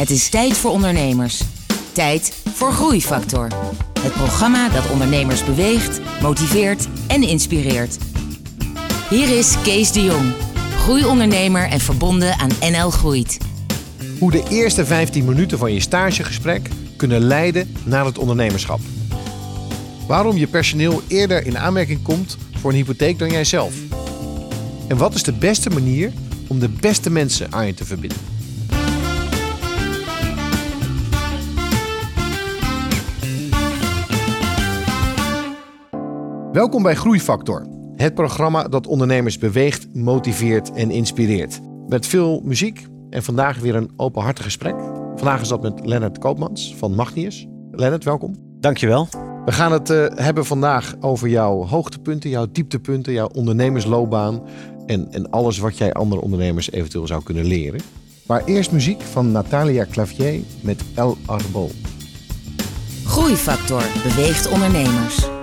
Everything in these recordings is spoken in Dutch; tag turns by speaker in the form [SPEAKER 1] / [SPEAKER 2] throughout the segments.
[SPEAKER 1] Het is tijd voor ondernemers. Tijd voor Groeifactor. Het programma dat ondernemers beweegt, motiveert en inspireert. Hier is Kees de Jong, groeiondernemer en verbonden aan NL Groeit.
[SPEAKER 2] Hoe de eerste 15 minuten van je stagegesprek kunnen leiden naar het ondernemerschap. Waarom je personeel eerder in aanmerking komt voor een hypotheek dan jijzelf. En wat is de beste manier om de beste mensen aan je te verbinden? Welkom bij Groeifactor, het programma dat ondernemers beweegt, motiveert en inspireert. Met veel muziek en vandaag weer een openhartig gesprek. Vandaag is dat met Lennart Koopmans van Magnius. Lennart, welkom.
[SPEAKER 3] Dankjewel.
[SPEAKER 2] We gaan het uh, hebben vandaag over jouw hoogtepunten, jouw dieptepunten, jouw ondernemersloopbaan en, en alles wat jij andere ondernemers eventueel zou kunnen leren. Maar eerst muziek van Natalia Clavier met El Arbol.
[SPEAKER 1] Groeifactor beweegt ondernemers.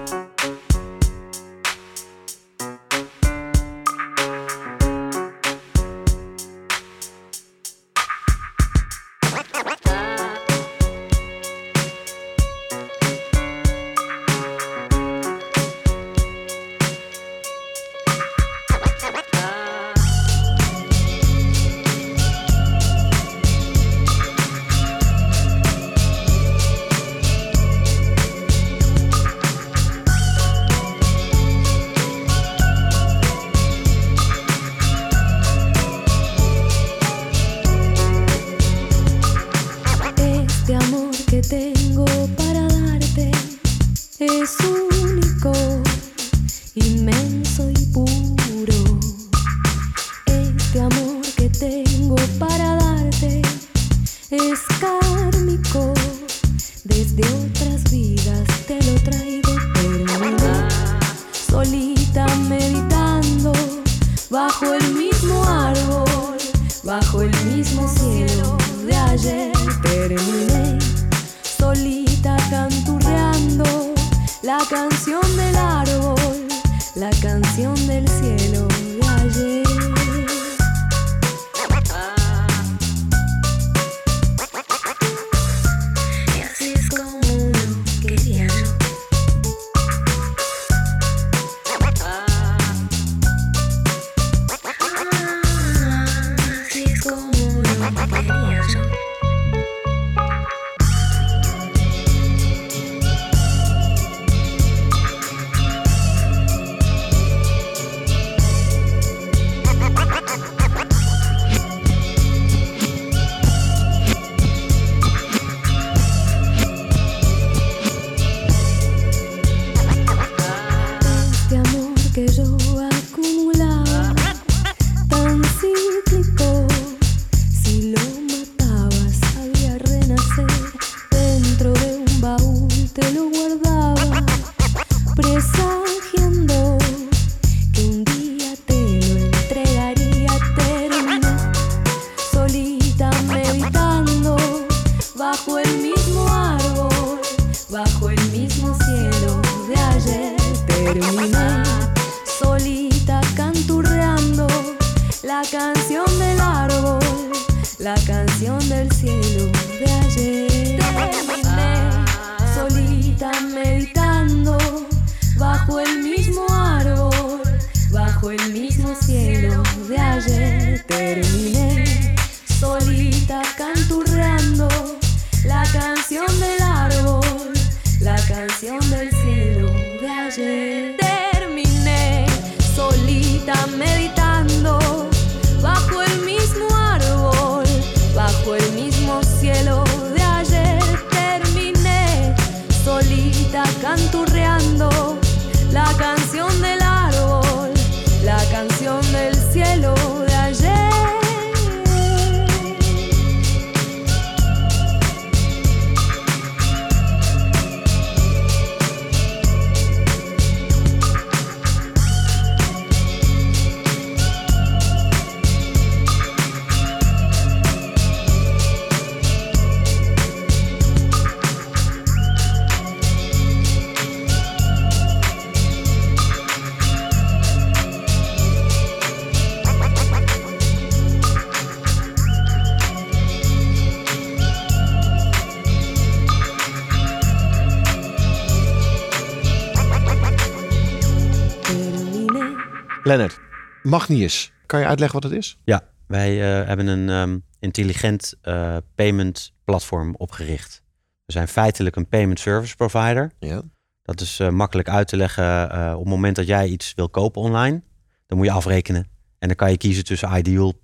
[SPEAKER 2] Lennart, Magnius. Kan je uitleggen wat het is?
[SPEAKER 3] Ja, wij uh, hebben een um, intelligent uh, payment platform opgericht. We zijn feitelijk een payment service provider.
[SPEAKER 2] Ja.
[SPEAKER 3] Dat is uh, makkelijk uit te leggen. op het moment dat jij iets wil kopen online, dan moet je afrekenen. En dan kan je kiezen tussen Ideal,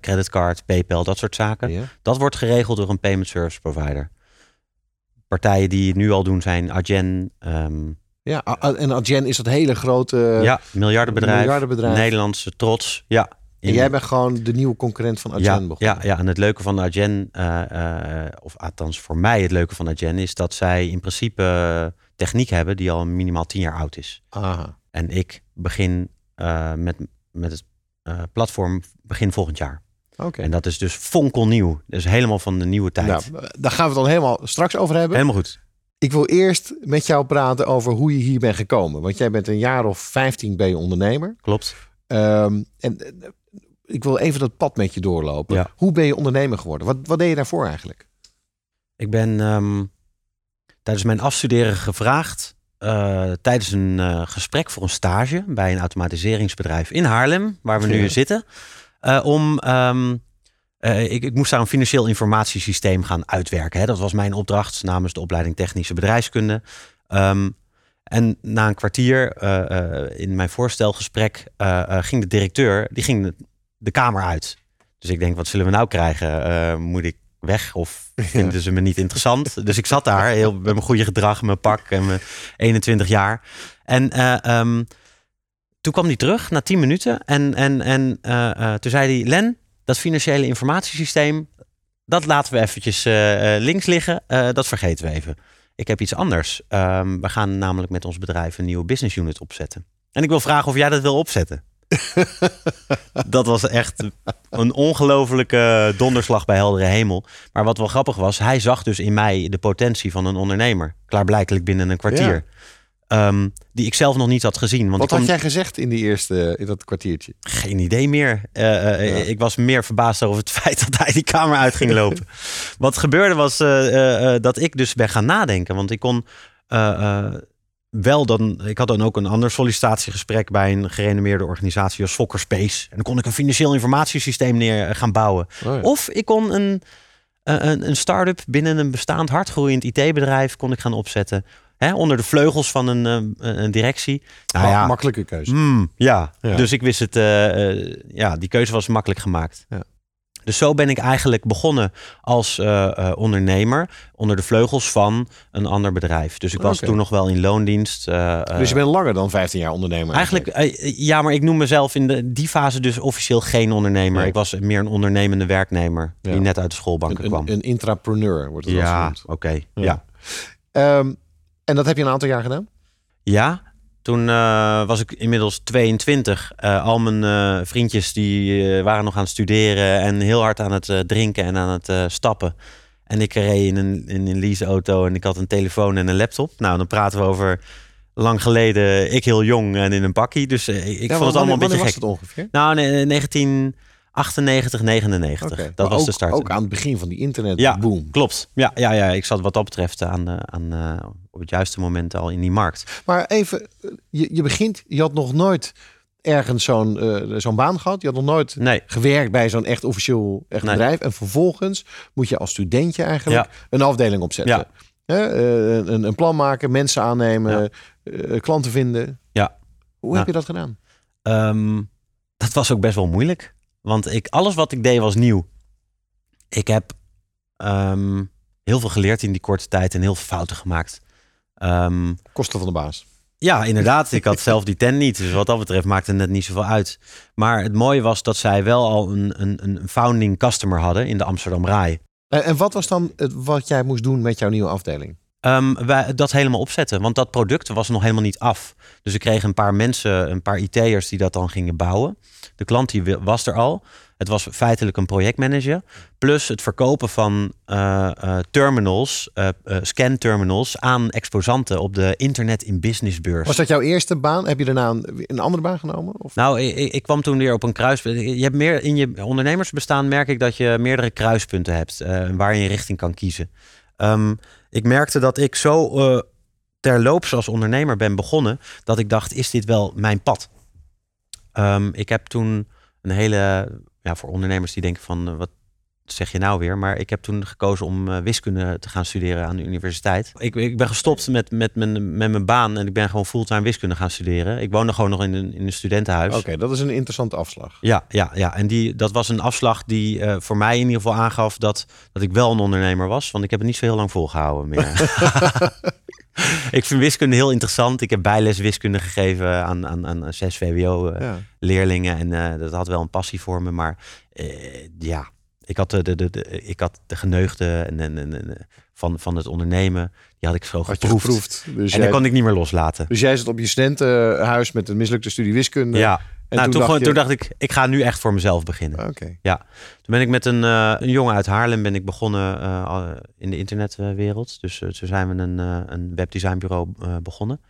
[SPEAKER 3] creditcard, PayPal, dat soort zaken.
[SPEAKER 2] Ja.
[SPEAKER 3] Dat wordt geregeld door een payment service provider. Partijen die het nu al doen zijn Adyen. Um,
[SPEAKER 2] ja, en Adyen is dat hele grote
[SPEAKER 3] ja, miljardenbedrijf,
[SPEAKER 2] miljardenbedrijf.
[SPEAKER 3] Nederlandse trots. Ja,
[SPEAKER 2] en jij bent gewoon de nieuwe concurrent van Adyen
[SPEAKER 3] ja,
[SPEAKER 2] begonnen.
[SPEAKER 3] Ja, ja, en het leuke van Adyen, uh, uh, of althans voor mij het leuke van Adyen, is dat zij in principe techniek hebben die al minimaal tien jaar oud is.
[SPEAKER 2] Aha.
[SPEAKER 3] En ik begin uh, met, met het platform begin volgend jaar.
[SPEAKER 2] Oké.
[SPEAKER 3] En dat is dus fonkelnieuw. Dus helemaal van de nieuwe tijd.
[SPEAKER 2] Nou, daar gaan we het dan helemaal straks over hebben.
[SPEAKER 3] Helemaal goed.
[SPEAKER 2] Ik wil eerst met jou praten over hoe je hier bent gekomen. Want jij bent een jaar of 15 ben je ondernemer.
[SPEAKER 3] Klopt.
[SPEAKER 2] Um, en ik wil even dat pad met je doorlopen.
[SPEAKER 3] Ja.
[SPEAKER 2] Hoe ben je ondernemer geworden? Wat, wat deed je daarvoor eigenlijk?
[SPEAKER 3] Ik ben um, tijdens mijn afstuderen gevraagd. Uh, tijdens een uh, gesprek voor een stage bij een automatiseringsbedrijf in Haarlem, waar we nu
[SPEAKER 2] Ja.
[SPEAKER 3] zitten. Uh, om um, uh, ik, ik, moest daar een financieel informatiesysteem gaan uitwerken. Hè. Dat was mijn opdracht namens de opleiding Technische Bedrijfskunde. Um, en na een kwartier uh, in mijn voorstelgesprek ging de directeur die ging de, de, kamer uit. Dus ik denk, wat zullen we nou krijgen? moet ik weg of vinden ze me niet interessant? dus ik zat daar heel, met mijn goede gedrag, mijn pak en mijn 21 jaar. En um, toen kwam hij terug na 10 minuten en, en, en toen zei hij, Len, dat financiële informatiesysteem, dat laten we eventjes uh, links liggen. Uh, dat vergeten we even. Ik heb iets anders. Um, we gaan namelijk met ons bedrijf een nieuwe business unit opzetten. En ik wil vragen of jij dat wil opzetten. dat was echt een ongelofelijke donderslag bij heldere hemel. Maar wat wel grappig was, hij zag dus in mij de potentie van een ondernemer. Klaarblijkelijk binnen een kwartier. Ja. Um, die ik zelf nog niet had gezien. Want
[SPEAKER 2] Wat
[SPEAKER 3] kon...
[SPEAKER 2] had jij gezegd in, die eerste, in dat kwartiertje?
[SPEAKER 3] Geen idee meer. Uh, uh, ja. Ik was meer verbaasd over het feit dat hij die kamer uit ging lopen. Wat gebeurde was uh, dat ik dus ben gaan nadenken. Want ik kon wel dan... Ik had dan ook een ander sollicitatiegesprek bij een gerenommeerde organisatie als Fokker Space. En dan kon ik een financieel informatiesysteem neer gaan bouwen.
[SPEAKER 2] Oh ja.
[SPEAKER 3] Of ik kon een, een, een start-up binnen een bestaand hardgroeiend IT-bedrijf kon ik gaan opzetten. Hè, onder de vleugels van een, een, een directie.
[SPEAKER 2] Nou, ja, makkelijke keuze.
[SPEAKER 3] Mm, ja. ja. dus ik wist het. Uh, uh, ja, die keuze was makkelijk gemaakt.
[SPEAKER 2] Ja.
[SPEAKER 3] Dus zo ben ik eigenlijk begonnen als uh, ondernemer onder de vleugels van een ander bedrijf. Dus ik was toen nog wel in loondienst. uh,
[SPEAKER 2] dus je bent langer dan 15 jaar ondernemer.
[SPEAKER 3] Eigenlijk, ja, maar ik noem mezelf in de, die fase dus officieel geen ondernemer. Ik was meer een ondernemende werknemer
[SPEAKER 2] Ja.
[SPEAKER 3] die net uit de schoolbanken
[SPEAKER 2] een,
[SPEAKER 3] kwam.
[SPEAKER 2] een, een intrapreneur wordt het
[SPEAKER 3] ja,
[SPEAKER 2] genoemd.
[SPEAKER 3] oké.
[SPEAKER 2] Ja.
[SPEAKER 3] Ja.
[SPEAKER 2] Um, en dat heb je een aantal jaar gedaan?
[SPEAKER 3] Ja, toen eh, was ik inmiddels 22. Eh, al mijn eh, vriendjes die waren nog aan het studeren en heel hard aan het drinken en aan het stappen. En ik reed in een, in een leaseauto en ik had een telefoon en een laptop. Nou, dan praten we over lang geleden, ik heel jong en in een bakkie. Dus ik vond het allemaal een beetje gek.
[SPEAKER 2] was het ongeveer?
[SPEAKER 3] Nou, 19... 98, 99. Dat was de start.
[SPEAKER 2] Ook aan het begin van die internetboom.
[SPEAKER 3] Ja, klopt. Ja, ja, ja, ik zat wat dat betreft aan, eh, aan, eh, op het juiste moment al in die markt.
[SPEAKER 2] Maar even, eh, je, je begint, je had nog nooit ergens zo'n zo'n baan gehad. Je had nog nooit gewerkt bij zo'n echt officieel echt bedrijf. En vervolgens moet je als studentje eigenlijk een afdeling opzetten. Een, een, plan maken, mensen aannemen, klanten vinden.
[SPEAKER 3] Ja.
[SPEAKER 2] Hoe heb je dat gedaan?
[SPEAKER 3] Ehm, dat was ook best wel moeilijk. Want ik, alles wat ik deed was nieuw. Ik heb um, heel veel geleerd in die korte tijd en heel veel fouten gemaakt. Um,
[SPEAKER 2] Kosten van de baas.
[SPEAKER 3] ja, inderdaad. Ik had zelf die ten niet. Dus wat dat betreft maakte het net niet zoveel uit. Maar het mooie was dat zij wel al een, een, een founding customer hadden in de Amsterdam Rai.
[SPEAKER 2] En, en wat was dan het, wat jij moest doen met jouw nieuwe afdeling?
[SPEAKER 3] Um, wij, dat helemaal opzetten. Want dat product was nog helemaal niet af. Dus ik kreeg een paar mensen, een paar IT'ers die dat dan gingen bouwen. De klant die was er al. Het was feitelijk een projectmanager. Plus het verkopen van uh, uh, terminals, uh, scan terminals aan exposanten op de Internet in Business beurs.
[SPEAKER 2] Was dat jouw eerste baan? Heb je daarna een, een andere baan genomen? Of?
[SPEAKER 3] Nou, ik, ik, kwam toen weer op een kruispunt. Je hebt meer in je ondernemersbestaan merk ik dat je meerdere kruispunten hebt waar je een richting kan kiezen. Um, ik merkte dat ik zo uh, terloops als ondernemer ben begonnen dat ik dacht: is dit wel mijn pad? Ehm, ik heb toen een hele, ja, voor ondernemers die denken van, eh, wat zeg je nou weer? Maar ik heb toen gekozen om eh, wiskunde te gaan studeren aan de universiteit. Ik, ik ben gestopt met, met, mijn, met mijn baan en ik ben gewoon fulltime wiskunde gaan studeren. Ik woonde gewoon nog in een, in een studentenhuis.
[SPEAKER 2] Oké, dat is een interessante afslag.
[SPEAKER 3] Ja, ja, ja. en die, dat was een afslag die eh, voor mij in ieder geval aangaf dat, dat ik wel een ondernemer was. Want ik heb het niet zo heel lang volgehouden meer. ik vind wiskunde heel interessant. Ik heb bijles wiskunde gegeven aan, aan, aan zes VWO-leerlingen.
[SPEAKER 2] Ja.
[SPEAKER 3] en eh, dat had wel een passie voor me. Maar eh, ja, ik had de, de, de, de- ik had de geneugde en, en, en, van, van het ondernemen. Die had ik zo
[SPEAKER 2] Had
[SPEAKER 3] geproefd.
[SPEAKER 2] geproefd. Dus,
[SPEAKER 3] En dat kon ik niet meer loslaten.
[SPEAKER 2] dus jij zat op je studentenhuis met een mislukte studie wiskunde.
[SPEAKER 3] Ja,
[SPEAKER 2] En
[SPEAKER 3] nou, toen,
[SPEAKER 2] dacht
[SPEAKER 3] gewoon,
[SPEAKER 2] je-
[SPEAKER 3] toen dacht ik, ik ga nu echt voor mezelf beginnen.
[SPEAKER 2] Oké.
[SPEAKER 3] Toen ben ik met een, eh, een jongen uit Haarlem ben ik begonnen eh, in de internetwereld. Dus uh, zo zijn we een, eh, een webdesignbureau eh, begonnen.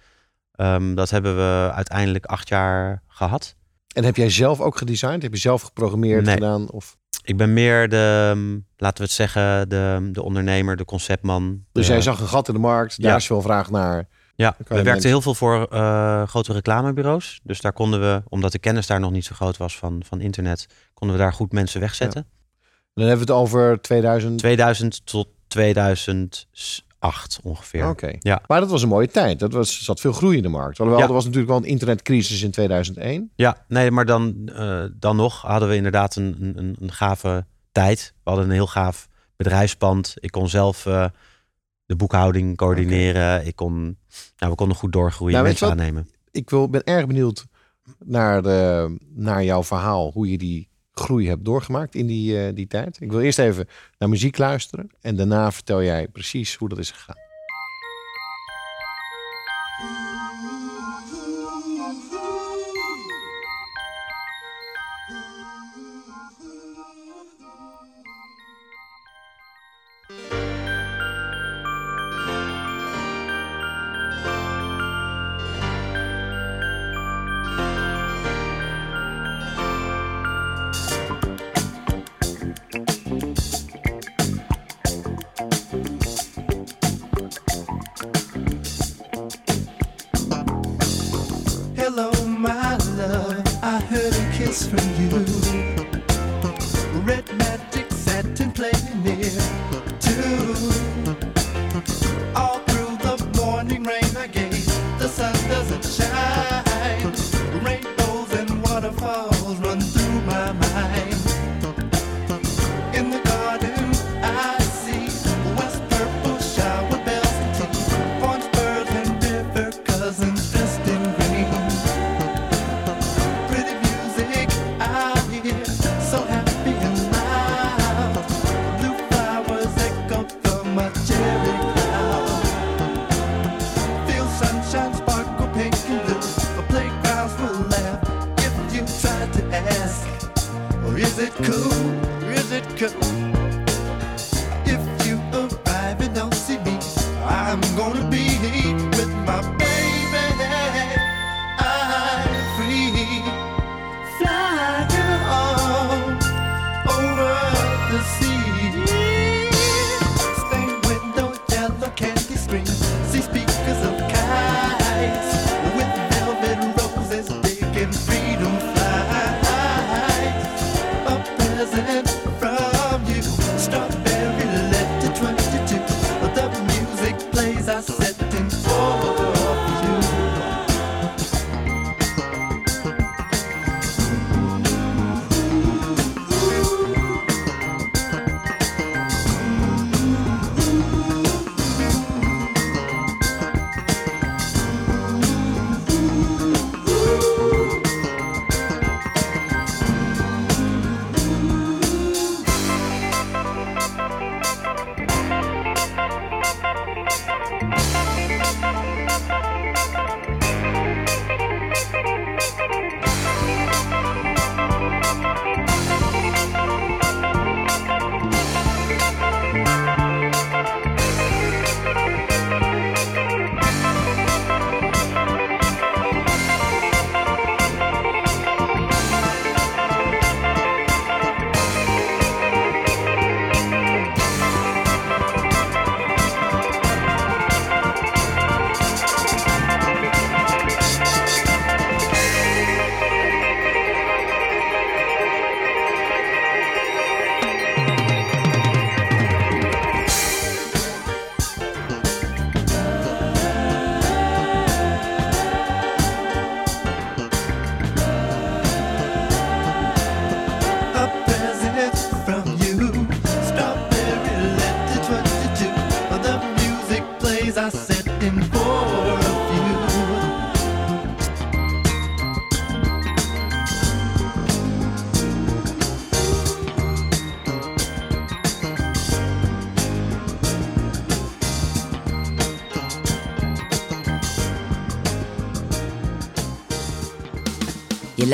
[SPEAKER 3] Ehm, dat hebben we uiteindelijk acht jaar gehad.
[SPEAKER 2] En heb jij zelf ook gedesigned? Heb je zelf geprogrammeerd
[SPEAKER 3] Nee.
[SPEAKER 2] gedaan? Of...
[SPEAKER 3] Ik ben meer de, mm, laten we het zeggen, de, de ondernemer, de conceptman.
[SPEAKER 2] Dus
[SPEAKER 3] de-
[SPEAKER 2] jij zag een gat in de markt. Daar
[SPEAKER 3] Ja.
[SPEAKER 2] is veel vraag naar.
[SPEAKER 3] Ja, we werkten
[SPEAKER 2] mensen-
[SPEAKER 3] heel veel voor eh, grote reclamebureaus. Dus daar konden we, omdat de kennis daar nog niet zo groot was van, van internet, konden we daar goed mensen wegzetten.
[SPEAKER 2] En dan hebben we het over 2000.
[SPEAKER 3] 2000 tot 2008 ongeveer.
[SPEAKER 2] Oké.
[SPEAKER 3] Ja.
[SPEAKER 2] Maar dat was een mooie tijd. Dat was, zat veel groei in de markt. Alhoewel,
[SPEAKER 3] Ja.
[SPEAKER 2] er was natuurlijk wel een internetcrisis in 2001.
[SPEAKER 3] Ja, nee, maar dan, eh, dan nog hadden we inderdaad een, een- een, gave tijd. We hadden een heel gaaf bedrijfspand. Ik kon zelf eh, de boekhouding coördineren. Ik kon, nou, we konden goed doorgroeien,
[SPEAKER 2] Nou,
[SPEAKER 3] mensen aannemen.
[SPEAKER 2] Ik wil, ben erg benieuwd naar, de, naar jouw verhaal. Hoe je die groei hebt doorgemaakt in die, eh, die tijd. Ik wil eerst even naar muziek luisteren. En daarna vertel jij precies hoe dat is gegaan.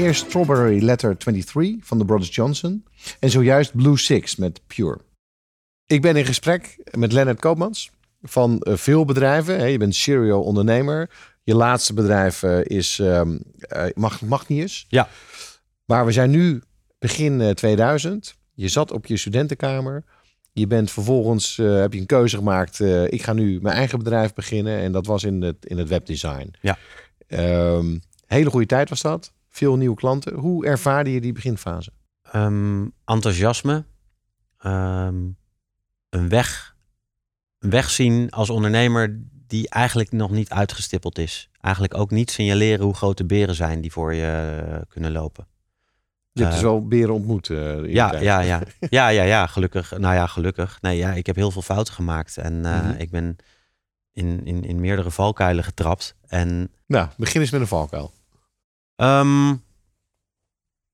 [SPEAKER 2] Eerst Strawberry Letter 23 van de Brothers Johnson en zojuist Blue Six met Pure. Ik ben in gesprek met Leonard Koopmans van eh, veel bedrijven. Je bent serial ondernemer. Je laatste bedrijf eh, is eh, Mag- Magnius.
[SPEAKER 3] Ja.
[SPEAKER 2] Maar we zijn nu begin eh, 2000. Je zat op je studentenkamer. Je bent vervolgens, heb je een keuze gemaakt. ik ga nu mijn eigen bedrijf beginnen. En dat was in het, in het webdesign.
[SPEAKER 3] Ja.
[SPEAKER 2] Ehm, hele goede tijd was dat. Veel nieuwe klanten. Hoe ervaarde je die beginfase?
[SPEAKER 3] Ehm, enthousiasme. Ehm, een weg. Een weg zien als ondernemer die eigenlijk nog niet uitgestippeld is. Eigenlijk ook niet signaleren hoe grote beren zijn die voor je eh, kunnen lopen.
[SPEAKER 2] Je hebt
[SPEAKER 3] Eh,
[SPEAKER 2] dus wel beren ontmoet. eh,
[SPEAKER 3] Ja, ja, ja. Ja, ja, ja, gelukkig. Nou ja, gelukkig. Nee, ja, ik heb heel veel fouten gemaakt. En
[SPEAKER 2] Mhm.
[SPEAKER 3] ik ben in, in, in meerdere valkuilen getrapt. En
[SPEAKER 2] Nou, begin eens met een valkuil.
[SPEAKER 3] Ehm,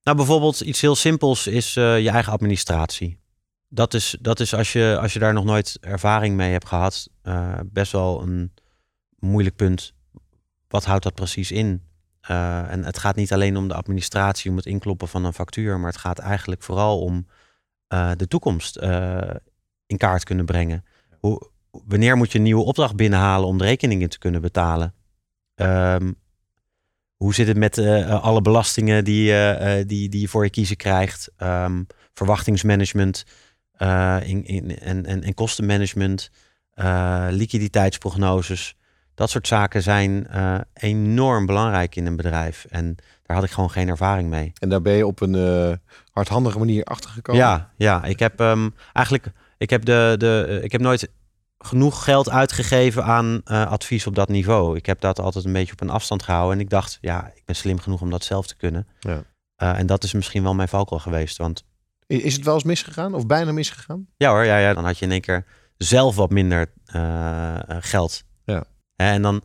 [SPEAKER 3] nou, bijvoorbeeld iets heel simpels is eh, je eigen administratie. dat is, dat is als, je, als je daar nog nooit ervaring mee hebt gehad, eh, best wel een moeilijk punt. Wat houdt dat precies in? Eh, en het gaat niet alleen om de administratie, om het inkloppen van een factuur, maar het gaat eigenlijk vooral om de toekomst in kaart kunnen brengen. Hoe, wanneer moet je een nieuwe opdracht binnenhalen om de rekeningen te kunnen betalen? Ehm, hoe zit het met eh, alle belastingen die, eh, eh, die, die je voor je kiezen krijgt? Ehm, verwachtingsmanagement eh, in, in, en, en, en kostenmanagement, eh, liquiditeitsprognoses. Dat soort zaken zijn eh, enorm belangrijk in een bedrijf. En daar had ik gewoon geen ervaring mee.
[SPEAKER 2] En daar ben je op een eh, hardhandige manier achtergekomen?
[SPEAKER 3] Ja, ja, ik heb ehm, eigenlijk ik heb, de, de, eh, ik heb nooit genoeg geld uitgegeven aan eh, advies op dat niveau. Ik heb dat altijd een beetje op een afstand gehouden. En ik dacht, ja, ik ben slim genoeg om dat zelf te kunnen.
[SPEAKER 2] Ja.
[SPEAKER 3] Eh, en dat is misschien wel mijn valkuil geweest. Want
[SPEAKER 2] Is het wel eens misgegaan of bijna misgegaan?
[SPEAKER 3] ja hoor, ja, ja, dan had je in één keer zelf wat minder eh, geld.
[SPEAKER 2] Ja.
[SPEAKER 3] En dan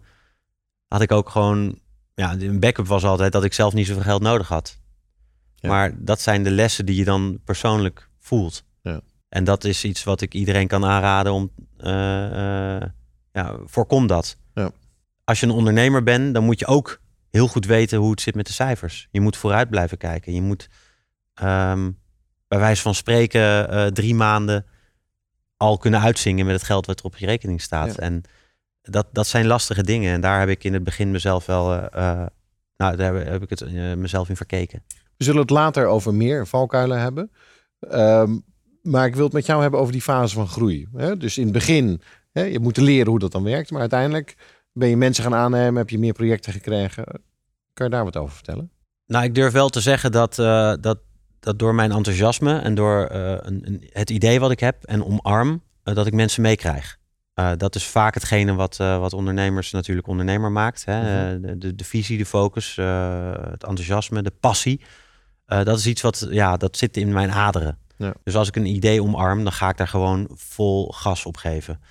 [SPEAKER 3] had ik ook gewoon... Ja, een backup was altijd dat ik zelf niet zoveel geld nodig had.
[SPEAKER 2] Ja.
[SPEAKER 3] Maar dat zijn de lessen die je dan persoonlijk voelt. En dat is iets wat ik iedereen kan aanraden om... eh, eh, ja, voorkom dat.
[SPEAKER 2] Ja.
[SPEAKER 3] Als je een ondernemer bent, dan moet je ook heel goed weten hoe het zit met de cijfers. Je moet vooruit blijven kijken. Je moet ehm, bij wijze van spreken eh, drie maanden al kunnen uitzingen met het geld wat er op je rekening staat.
[SPEAKER 2] Ja.
[SPEAKER 3] En dat, dat zijn lastige dingen. En daar heb ik in het begin mezelf wel, nou, daar heb, ik het mezelf in verkeken.
[SPEAKER 2] We zullen het later over meer valkuilen hebben. Ehm, maar ik wil het met jou hebben over die fase van groei. Hè? Dus in het begin, hè, je moet leren hoe dat dan werkt. Maar uiteindelijk ben je mensen gaan aannemen, heb je meer projecten gekregen. Kan je daar wat over vertellen?
[SPEAKER 3] Nou, ik durf wel te zeggen dat, eh, dat, dat door mijn enthousiasme en door eh, een, een, het idee wat ik heb en omarm, eh, dat ik mensen meekrijg. Dat is vaak hetgene wat, wat ondernemers natuurlijk ondernemer maakt. Hè?
[SPEAKER 2] Mhm.
[SPEAKER 3] De, de, de visie, de focus, het enthousiasme, de passie. Dat is iets wat, ja, dat zit in mijn aderen.
[SPEAKER 2] Ja.
[SPEAKER 3] Dus als ik een idee omarm, dan ga ik daar gewoon vol gas op geven.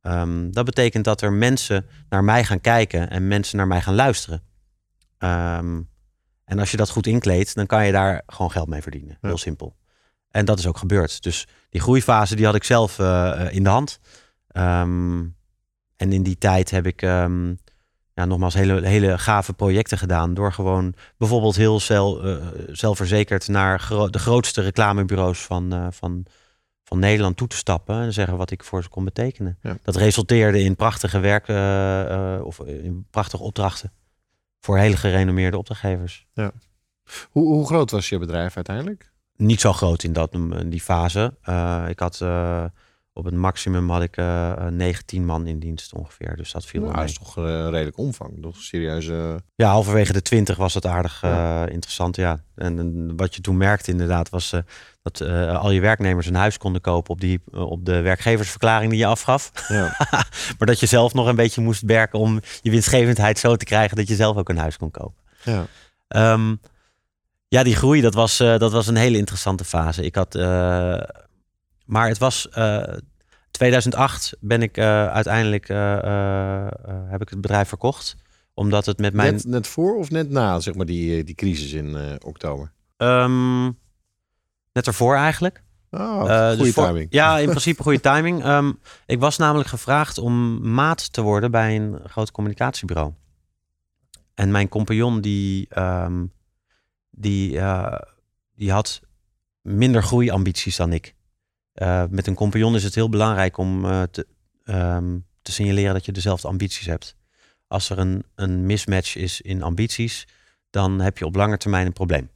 [SPEAKER 3] Ehm, dat betekent dat er mensen naar mij gaan kijken en mensen naar mij gaan luisteren. Ehm, en als je dat goed inkleedt, dan kan je daar gewoon geld mee verdienen.
[SPEAKER 2] Ja.
[SPEAKER 3] Heel simpel. En dat is ook gebeurd. Dus die groeifase die had ik zelf eh, in de hand. Ehm, en in die tijd heb ik ja, nogmaals hele, hele gave projecten gedaan. Door gewoon bijvoorbeeld heel zel, eh, zelfverzekerd naar gro- de grootste reclamebureaus van, eh, van, van Nederland toe te stappen. En zeggen wat ik voor ze kon betekenen.
[SPEAKER 2] Ja.
[SPEAKER 3] Dat resulteerde in prachtige werk eh, of in prachtige opdrachten. Voor hele gerenommeerde opdrachtgevers.
[SPEAKER 2] Hoe, hoe groot was je bedrijf uiteindelijk?
[SPEAKER 3] Niet zo groot in, dat, in die fase. Ik had op het maximum had ik eh, eh, 19 man in dienst ongeveer. Dus dat viel
[SPEAKER 2] Nou, dat is toch eh, redelijk omvang. Toch serieus. eh,
[SPEAKER 3] Ja, halverwege de 20 was het aardig eh,
[SPEAKER 2] Ja.
[SPEAKER 3] interessant. Ja. En, en wat je toen merkte inderdaad was eh, dat eh, al je werknemers een huis konden kopen op, die, eh, op de werkgeversverklaring die je afgaf.
[SPEAKER 2] ja.
[SPEAKER 3] maar dat je zelf nog een beetje moest werken om je winstgevendheid zo te krijgen dat je zelf ook een huis kon kopen.
[SPEAKER 2] ja.
[SPEAKER 3] Ehm, ja, die groei, dat was, eh, dat was een hele interessante fase. Ik had, eh, maar het was eh, 2008 ben ik eh, uiteindelijk eh, eh, eh, heb ik het bedrijf verkocht, omdat het met mijn
[SPEAKER 2] Net, net voor of net na zeg maar, die, eh, die crisis in eh, oktober?
[SPEAKER 3] Ehm, net ervoor eigenlijk.
[SPEAKER 2] Oh,
[SPEAKER 3] Eh,
[SPEAKER 2] goede
[SPEAKER 3] dus voor-
[SPEAKER 2] timing.
[SPEAKER 3] Ja, in principe goede timing. Ehm, ik was namelijk gevraagd om maat te worden bij een groot communicatiebureau. En mijn compagnon die, ehm, die, eh, die had minder groeiambities dan ik. Eh, met een compagnon is het heel belangrijk om eh, te, ehm, te signaleren dat je dezelfde ambities hebt. Als er een, een mismatch is in ambities, dan heb je op lange termijn een probleem.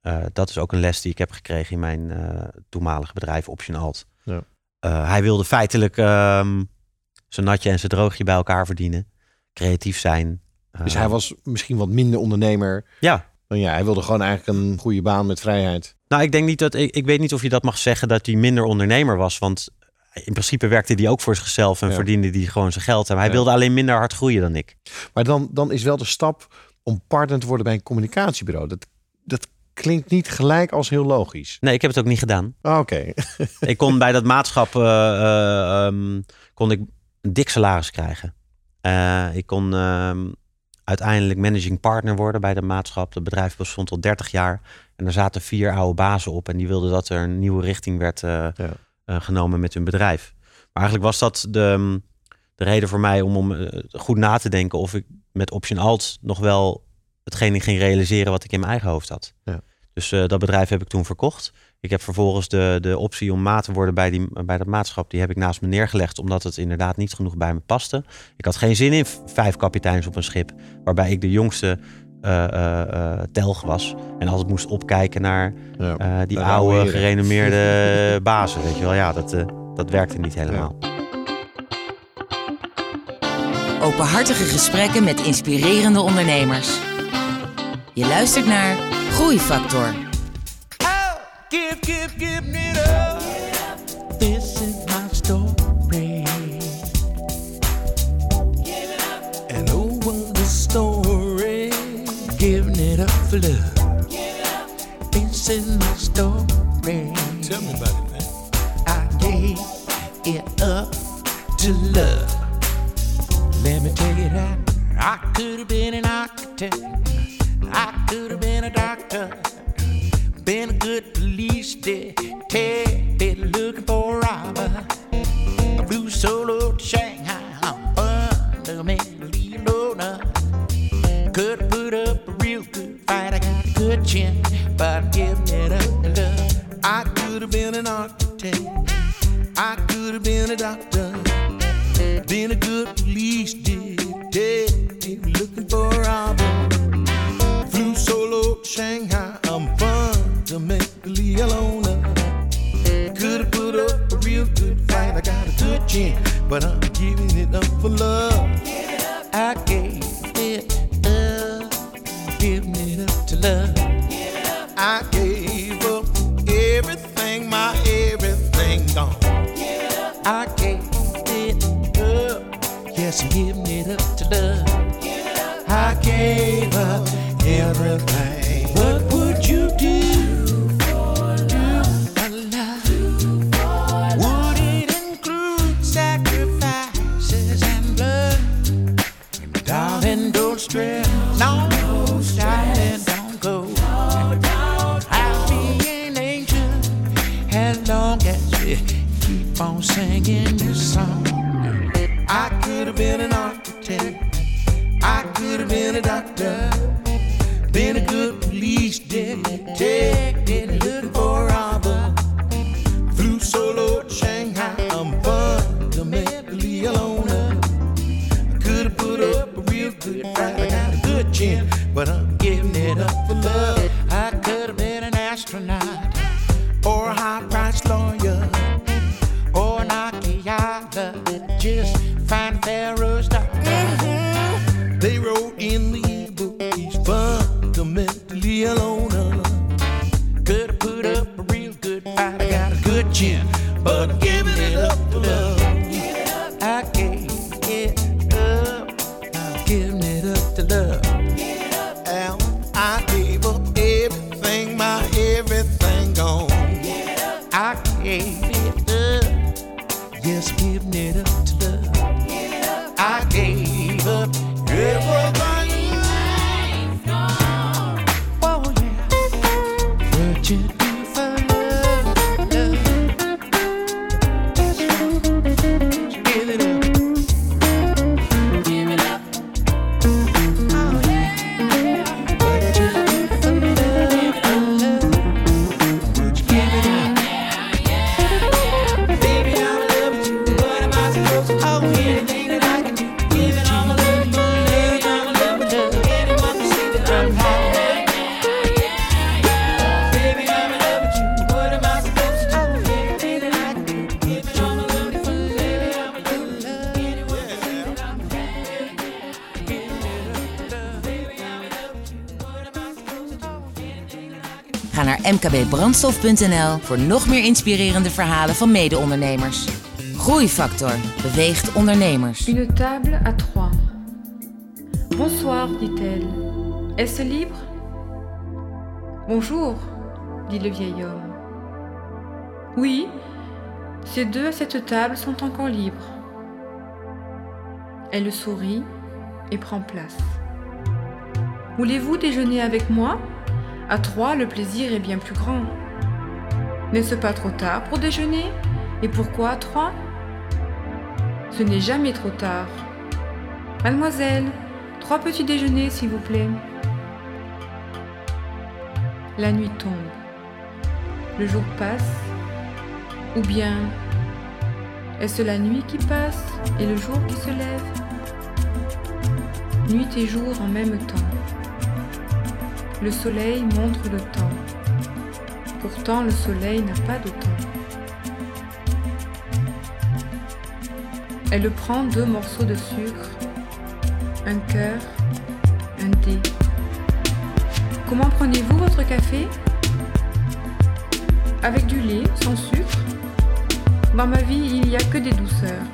[SPEAKER 3] Eh, dat is ook een les die ik heb gekregen in mijn toenmalige bedrijf Option Alt.
[SPEAKER 2] Ja.
[SPEAKER 3] Hij wilde feitelijk ehm, zijn natje en zijn droogje bij elkaar verdienen. Creatief zijn.
[SPEAKER 2] Dus hij was misschien wat minder ondernemer
[SPEAKER 3] Ja,
[SPEAKER 2] dan jij. Hij wilde gewoon eigenlijk een goede baan met vrijheid.
[SPEAKER 3] nou ik denk niet dat... Ik, ik weet niet of je dat mag zeggen dat hij minder ondernemer was. Want in principe werkte hij ook voor zichzelf en
[SPEAKER 2] Ja.
[SPEAKER 3] verdiende hij gewoon zijn geld. En hij
[SPEAKER 2] Ja.
[SPEAKER 3] wilde alleen minder hard groeien dan ik.
[SPEAKER 2] Maar dan, dan is wel de stap om partner te worden bij een communicatiebureau. Dat, dat klinkt niet gelijk als heel logisch.
[SPEAKER 3] Nee, ik heb het ook niet gedaan.
[SPEAKER 2] Ah, Oké.
[SPEAKER 3] ik kon bij dat maatschap eh, eh, ehm, kon ik een dik salaris krijgen. Eh, ik kon ehm, uiteindelijk managing partner worden bij de maatschap. Het bedrijf bestond al 30 jaar. En er zaten vier oude bazen op. En die wilden dat er een nieuwe richting werd eh,
[SPEAKER 2] Ja.
[SPEAKER 3] eh, genomen met hun bedrijf. Maar eigenlijk was dat de, de reden voor mij om, om eh, goed na te denken of ik met Option Alt nog wel hetgene ging realiseren wat ik in mijn eigen hoofd had.
[SPEAKER 2] Ja.
[SPEAKER 3] Dus dat bedrijf heb ik toen verkocht. Ik heb vervolgens de, de optie om maat te worden bij, die, bij dat maatschap, die heb ik naast me neergelegd, omdat het inderdaad niet genoeg bij me paste. Ik had geen zin in vijf kapiteins op een schip, waarbij ik de jongste eh, eh, eh, telg was. En altijd moest opkijken naar
[SPEAKER 2] Ja.
[SPEAKER 3] eh, die oude, gerenommeerde bazen. Weet je wel, ja, dat, eh, dat werkte niet helemaal.
[SPEAKER 4] Openhartige gesprekken met inspirerende ondernemers. Je luistert naar Groeifactor.
[SPEAKER 5] Give, give, give me up. This is my story. And what a story. Giving it up for love. This is my story. Tell me about it, man. I gave it up to love. Let me tell you that I could have been an architect. I could have police detective looking for a robber. I flew solo to Shanghai. I'm fundamentally loner. Could have put up a real good fight. I got a good chin, but I'm giving it up to love. I could have been an architect. I could have been a doctor. Been a good police detective looking for but I'm giving it up for love.
[SPEAKER 4] mkbbrandstof.nl voor nog meer inspirerende verhalen van mede-ondernemers. Groeifactor beweegt ondernemers.
[SPEAKER 6] Une table à trois. Bonsoir, dit-elle. Est-ce libre? Bonjour, dit le vieil homme. Oui, ces deux à cette table sont encore libres. Elle sourit et prend place. Voulez-vous déjeuner avec moi? À trois, le plaisir est bien plus grand. N'est-ce pas trop tard pour déjeuner? Et pourquoi à trois? Ce n'est jamais trop tard. Mademoiselle, trois petits déjeuners, s'il vous plaît. La nuit tombe. Le jour passe. Ou bien est-ce la nuit qui passe et le jour qui se lève? Nuit et jour en même temps. Le soleil montre le temps. Pourtant le soleil n'a pas de temps. Elle prend deux morceaux de sucre, un cœur, un dé. Comment prenez-vous votre café? Avec du lait, sans sucre? Dans ma vie, il n'y a que des douceurs.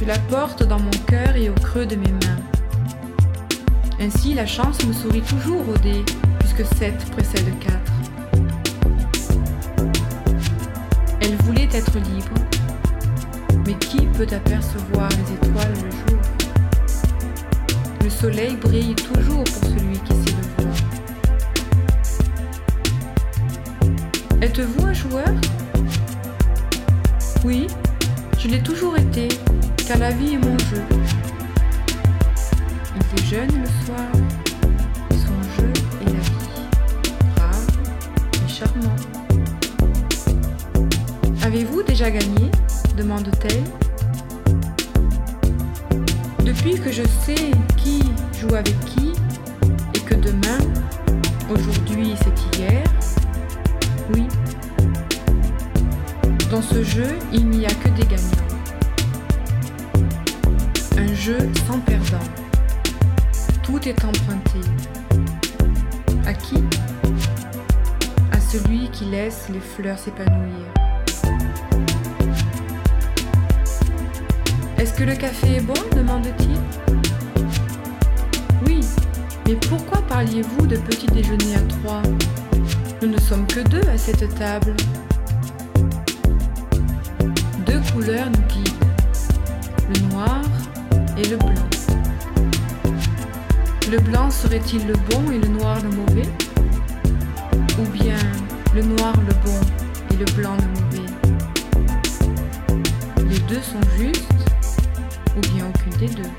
[SPEAKER 6] Je la porte dans mon cœur et au creux de mes mains. Ainsi, la chance me sourit toujours au dé, puisque 7 précède 4. Elle voulait être libre, mais qui peut apercevoir les étoiles le jour? Le soleil brille toujours pour celui qui sait le. Êtes-vous un joueur? Oui, je l'ai toujours été, car la vie est mon jeu. Déjeune le soir, et son jeu est la vie. Et charmant. Avez-vous déjà gagné? demande-t-elle. Depuis que je sais qui joue avec qui et que demain, aujourd'hui c'est hier, oui. Dans ce jeu, il n'y a que des gagnants. Un jeu sans perdant. Tout est emprunté. À qui? À celui qui laisse les fleurs s'épanouir. Est-ce que le café est bon? demande-t-il. Oui, mais pourquoi parliez-vous de petit déjeuner à trois? Nous ne sommes que deux à cette table. Deux couleurs nous guident, le noir et le blanc. Le blanc serait-il le bon et le noir le mauvais? Ou bien le noir le bon et le blanc le mauvais? Les deux sont justes ou bien aucune des deux?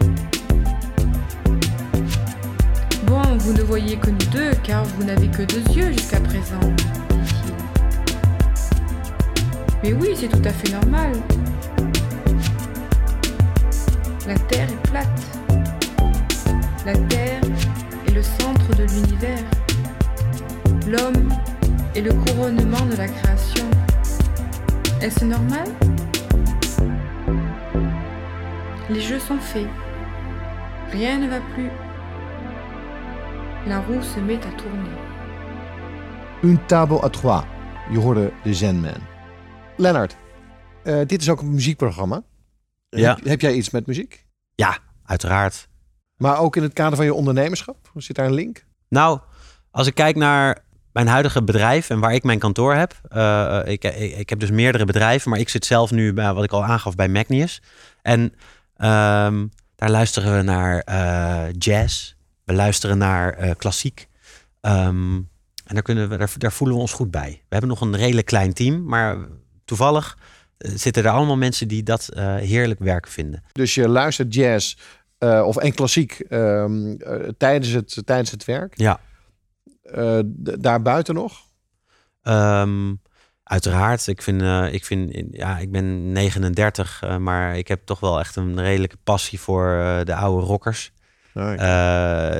[SPEAKER 6] Bon, vous ne voyez que nous deux, car vous n'avez que deux yeux jusqu'à présent. Mais oui, c'est tout à fait normal. La Terre est plate. La Terre est le centre de l'univers. L'homme est le couronnement de la création. Est-ce normal? Les jeux sont faits. Rien ne va plus. La roue se met à tourner.
[SPEAKER 2] Une table à trois. Je hoorde de Zen-man. Lennart, eh, dit is ook een muziekprogramma.
[SPEAKER 3] Ja.
[SPEAKER 2] Heb, heb jij iets met muziek?
[SPEAKER 3] Ja, uiteraard.
[SPEAKER 2] Maar ook in het kader van je ondernemerschap? Zit daar een link?
[SPEAKER 3] Nou, als ik kijk naar mijn huidige bedrijf en waar ik mijn kantoor heb. eh, ik, ik, ik heb dus meerdere bedrijven, maar ik zit zelf nu, bij, wat ik al aangaf, bij Magnius. En ehm, daar luisteren we naar eh, jazz. We luisteren naar eh, klassiek. Ehm, en daar, kunnen we, daar, daar voelen we ons goed bij. We hebben nog een redelijk klein team, maar toevallig eh, zitten er allemaal mensen die dat eh, heerlijk werk vinden.
[SPEAKER 2] Dus je luistert jazz eh, of en klassiek ehm, eh, tijdens, het, tijdens het werk.
[SPEAKER 3] Ja.
[SPEAKER 2] Eh, d- daarbuiten nog?
[SPEAKER 3] Ehm, uiteraard. Ik vind, ik vind, ja, ik ben 39, eh, maar ik heb toch wel echt een redelijke passie voor de oude rockers.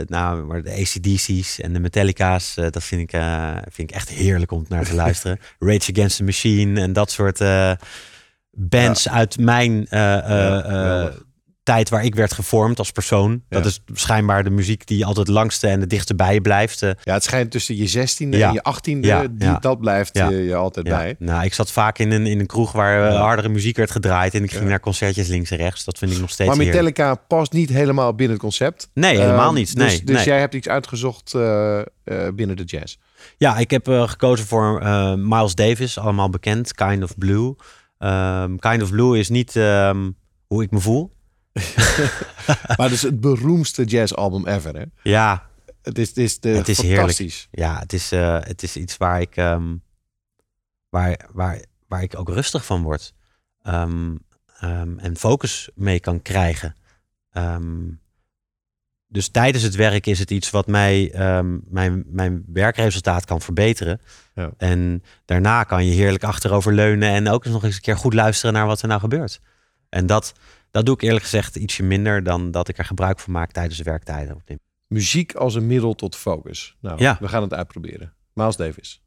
[SPEAKER 2] Nou,
[SPEAKER 3] maar de ACDC's en de Metallica's, dat vind ik, vind ik echt heerlijk om naar te luisteren. Rage Against the Machine en dat soort bands uit mijn
[SPEAKER 2] Ja.
[SPEAKER 3] Tijd waar ik werd gevormd als persoon. Dat is schijnbaar de muziek die altijd langste en het dichtste bij je blijft. eh.
[SPEAKER 2] Ja, het schijnt tussen je zestiende
[SPEAKER 3] Ja.
[SPEAKER 2] en je achttiende,
[SPEAKER 3] Ja,
[SPEAKER 2] die,
[SPEAKER 3] ja.
[SPEAKER 2] dat blijft
[SPEAKER 3] Ja.
[SPEAKER 2] je, altijd
[SPEAKER 3] Ja,
[SPEAKER 2] bij.
[SPEAKER 3] nou, ik zat vaak in een, in een kroeg waar eh, hardere muziek werd gedraaid. En ik ging naar concertjes links en rechts. Dat vind ik nog steeds
[SPEAKER 2] Maar
[SPEAKER 3] heerlijk.
[SPEAKER 2] Metallica past niet helemaal binnen het concept.
[SPEAKER 3] Nee, helemaal
[SPEAKER 2] Ehm,
[SPEAKER 3] niet.
[SPEAKER 2] Dus,
[SPEAKER 3] Nee,
[SPEAKER 2] dus
[SPEAKER 3] nee.
[SPEAKER 2] jij hebt iets uitgezocht eh, eh, binnen de jazz.
[SPEAKER 3] Ja, ik heb eh, gekozen voor eh, Miles Davis, allemaal bekend. Kind of Blue. Ehm, kind of Blue is niet ehm, hoe ik me voel.
[SPEAKER 2] maar het is het beroemdste jazzalbum ever. Hè?
[SPEAKER 3] Ja,
[SPEAKER 2] Het is, het is, de,
[SPEAKER 3] Het is heerlijk.
[SPEAKER 2] fantastisch.
[SPEAKER 3] ja het, is, eh, het is iets waar ik... ehm, waar, waar, waar ik ook rustig van word. Ehm, ehm, en focus mee kan krijgen. Dus tijdens het werk is het iets wat mij, mijn, mijn werkresultaat kan verbeteren.
[SPEAKER 2] Ja.
[SPEAKER 3] En daarna kan je heerlijk achterover leunen en ook eens nog eens een keer goed luisteren naar wat er nou gebeurt. En dat, dat doe ik eerlijk gezegd ietsje minder dan dat ik er gebruik van maak tijdens de werktijden.
[SPEAKER 2] Muziek als een middel tot focus. Nou,
[SPEAKER 3] Ja.
[SPEAKER 2] we gaan het uitproberen. Miles Davis.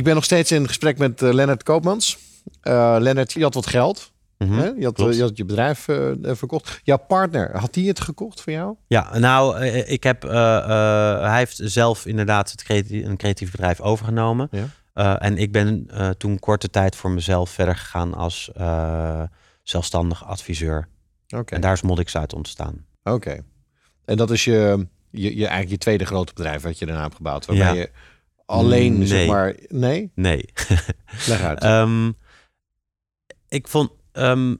[SPEAKER 2] Ik ben nog steeds in gesprek met eh, Lennart Koopmans. Eh Lennart, je had wat geld.
[SPEAKER 3] Mhm.
[SPEAKER 2] Je, had,
[SPEAKER 3] klopt.
[SPEAKER 2] je had je bedrijf eh, eh, verkocht. Jouw partner, had die het gekocht voor jou?
[SPEAKER 3] Ja, nou, eh, ik heb, eh, eh, hij heeft zelf inderdaad het een creatief bedrijf overgenomen.
[SPEAKER 2] Ja.
[SPEAKER 3] Eh, en ik ben eh, toen korte tijd voor mezelf verder gegaan als eh, zelfstandig adviseur.
[SPEAKER 2] Oké.
[SPEAKER 3] En daar is Modix uit ontstaan.
[SPEAKER 2] Oké. En dat is je, je, je, eigenlijk je tweede grote bedrijf wat je daarna hebt gebouwd. Waarbij
[SPEAKER 3] Ja.
[SPEAKER 2] je alleen,
[SPEAKER 3] Nee.
[SPEAKER 2] zeg maar... Nee?
[SPEAKER 3] Nee.
[SPEAKER 2] Leg uit.
[SPEAKER 3] Ehm, ik vond. ehm,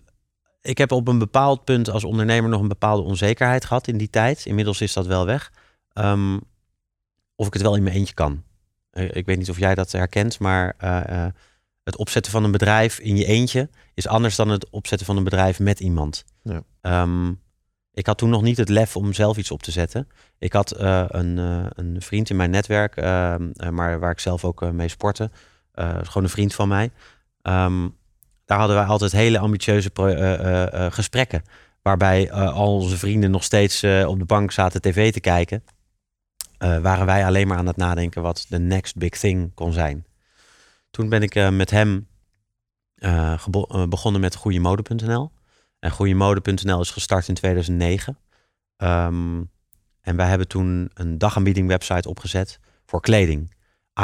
[SPEAKER 3] ik heb op een bepaald punt als ondernemer nog een bepaalde onzekerheid gehad in die tijd. Inmiddels is dat wel weg. Ehm, of ik het wel in mijn eentje kan. Eh, ik weet niet of jij dat herkent, maar eh, eh, het opzetten van een bedrijf in je eentje is anders dan het opzetten van een bedrijf met iemand.
[SPEAKER 2] Ja.
[SPEAKER 3] Ik had toen nog niet het lef om zelf iets op te zetten. Ik had eh, een, eh, een vriend in mijn netwerk, ehm, eh, maar waar ik zelf ook mee sportte. Gewoon een vriend van mij. Ehm, daar hadden wij altijd hele ambitieuze gesprekken. Waarbij al onze vrienden nog steeds op de bank zaten tv te kijken. Waren wij alleen maar aan het nadenken wat de next big thing kon zijn. Toen ben ik met hem begonnen met goeiemode.nl. En goeiemode.nl is gestart in 2009. Ehm, en wij hebben toen een dagaanbieding website opgezet voor kleding.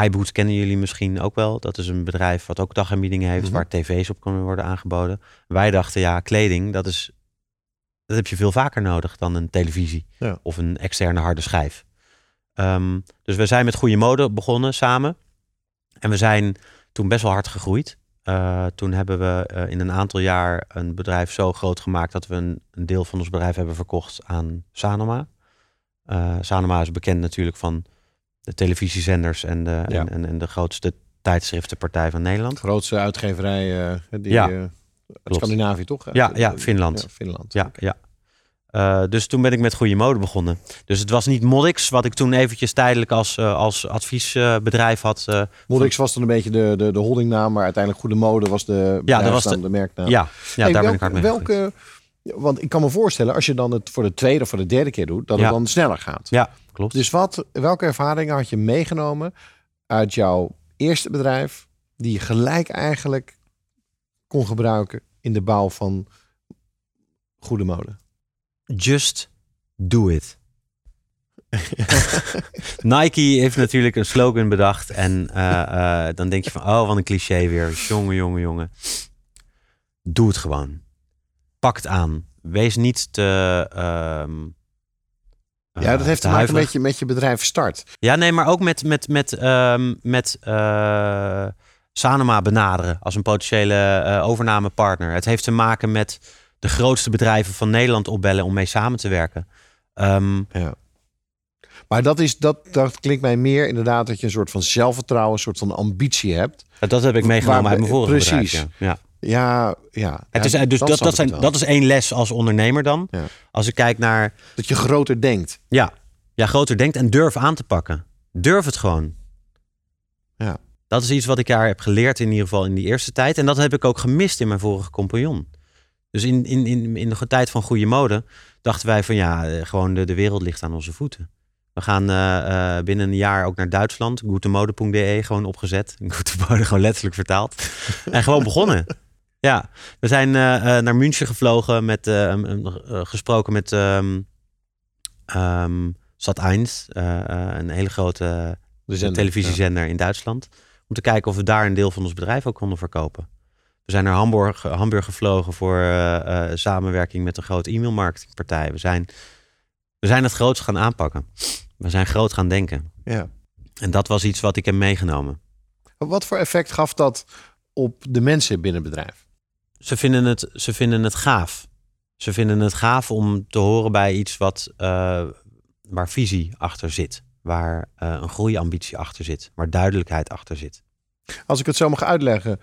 [SPEAKER 3] iBoot kennen jullie misschien ook wel. Dat is een bedrijf wat ook dagaanbiedingen heeft,
[SPEAKER 2] Mhm.
[SPEAKER 3] waar tv's op kunnen worden aangeboden. Wij dachten, ja, kleding, dat, is, dat heb je veel vaker nodig dan een televisie
[SPEAKER 2] Ja.
[SPEAKER 3] of een externe harde schijf. Ehm, dus we zijn met goede mode begonnen samen. En we zijn toen best wel hard gegroeid. Eh, toen hebben we eh, in een aantal jaar een bedrijf zo groot gemaakt dat we een, een deel van ons bedrijf hebben verkocht aan Sanoma. Eh, Sanoma is bekend natuurlijk van de televisiezenders en de,
[SPEAKER 2] Ja.
[SPEAKER 3] en, en, en de grootste tijdschriftenpartij van Nederland.
[SPEAKER 2] grootste uitgeverij die,
[SPEAKER 3] Ja,
[SPEAKER 2] Scandinavië, toch?
[SPEAKER 3] Ja, ja, Finland.
[SPEAKER 2] Ja, Finland.
[SPEAKER 3] Ja, ja. Eh, dus toen ben ik met goede mode begonnen. Dus het was niet Modix, wat ik toen eventjes tijdelijk als, eh, als adviesbedrijf had. eh,
[SPEAKER 2] Modix was dan een beetje de, de, de holdingnaam, maar uiteindelijk Goede Mode was de,
[SPEAKER 3] Ja, dat was de-
[SPEAKER 2] de merknaam.
[SPEAKER 3] ja, ja
[SPEAKER 2] Hey,
[SPEAKER 3] daar ben ik hard mee
[SPEAKER 2] welke, Want ik kan me voorstellen, als je dan het voor de tweede of voor de derde keer doet, dat
[SPEAKER 3] Ja.
[SPEAKER 2] het dan sneller gaat.
[SPEAKER 3] Ja, klopt.
[SPEAKER 2] Dus wat, welke ervaringen had je meegenomen uit jouw eerste bedrijf, die je gelijk eigenlijk kon gebruiken in de bouw van Goede Mode?
[SPEAKER 3] Just do it. Nike heeft natuurlijk een slogan bedacht. En eh, eh, dan denk je van, oh, wat een cliché weer. Jongen, jongen, jongen. Doe het gewoon. Pak het aan. Wees niet te... ehm,
[SPEAKER 2] Ja, dat heeft te maken
[SPEAKER 3] huiverig.
[SPEAKER 2] met je, met je bedrijf start.
[SPEAKER 3] Ja, nee, maar ook met, met, met, ehm, met Sanoma benaderen als een potentiële overnamepartner. Het heeft te maken met de grootste bedrijven van Nederland opbellen om mee samen te werken. Ehm,
[SPEAKER 2] Ja. Maar dat, is, dat, dat klinkt mij meer inderdaad dat je een soort van zelfvertrouwen, een soort van ambitie hebt.
[SPEAKER 3] dat heb ik meegenomen
[SPEAKER 2] Waar-
[SPEAKER 3] uit mijn vorige
[SPEAKER 2] precies.
[SPEAKER 3] bedrijf. Ja. Ja.
[SPEAKER 2] Ja, ja.
[SPEAKER 3] Het is, dus dat, dat, zijn, dat is één les als ondernemer dan.
[SPEAKER 2] Ja.
[SPEAKER 3] Als ik kijk naar,
[SPEAKER 2] Dat je groter denkt.
[SPEAKER 3] ja, ja, groter denkt en durf aan te pakken. Durf het gewoon.
[SPEAKER 2] Ja.
[SPEAKER 3] Dat is iets wat ik daar heb geleerd in ieder geval in die eerste tijd. En dat heb ik ook gemist in mijn vorige compagnon. Dus in, in, in, in de tijd van goede mode dachten wij van ja, eh, gewoon de, de wereld ligt aan onze voeten. We gaan eh, eh, binnen een jaar ook naar Duitsland. Goedemode.de gewoon opgezet. Goedemode gewoon letterlijk vertaald. en gewoon begonnen. Ja, we zijn naar München gevlogen met um, um, gesproken met ehm ehm Sat1, eh, eh, een hele grote
[SPEAKER 2] De zender,
[SPEAKER 3] televisiezender in Duitsland. Om te kijken of we daar een deel van ons bedrijf ook konden verkopen. We zijn naar Hamburg, Hamburg gevlogen voor eh, eh, samenwerking met een grote e-mailmarketingpartij. We zijn, we zijn het groots gaan aanpakken. We zijn groot gaan denken.
[SPEAKER 2] Ja.
[SPEAKER 3] En dat was iets wat ik heb meegenomen.
[SPEAKER 2] Wat voor effect gaf dat op de mensen binnen het bedrijf?
[SPEAKER 3] Ze vinden het, ze vinden het gaaf. Ze vinden het gaaf om te horen bij iets wat, eh, waar visie achter zit. Waar eh, een groeiambitie achter zit. Waar duidelijkheid achter zit.
[SPEAKER 2] Als ik het zo mag uitleggen,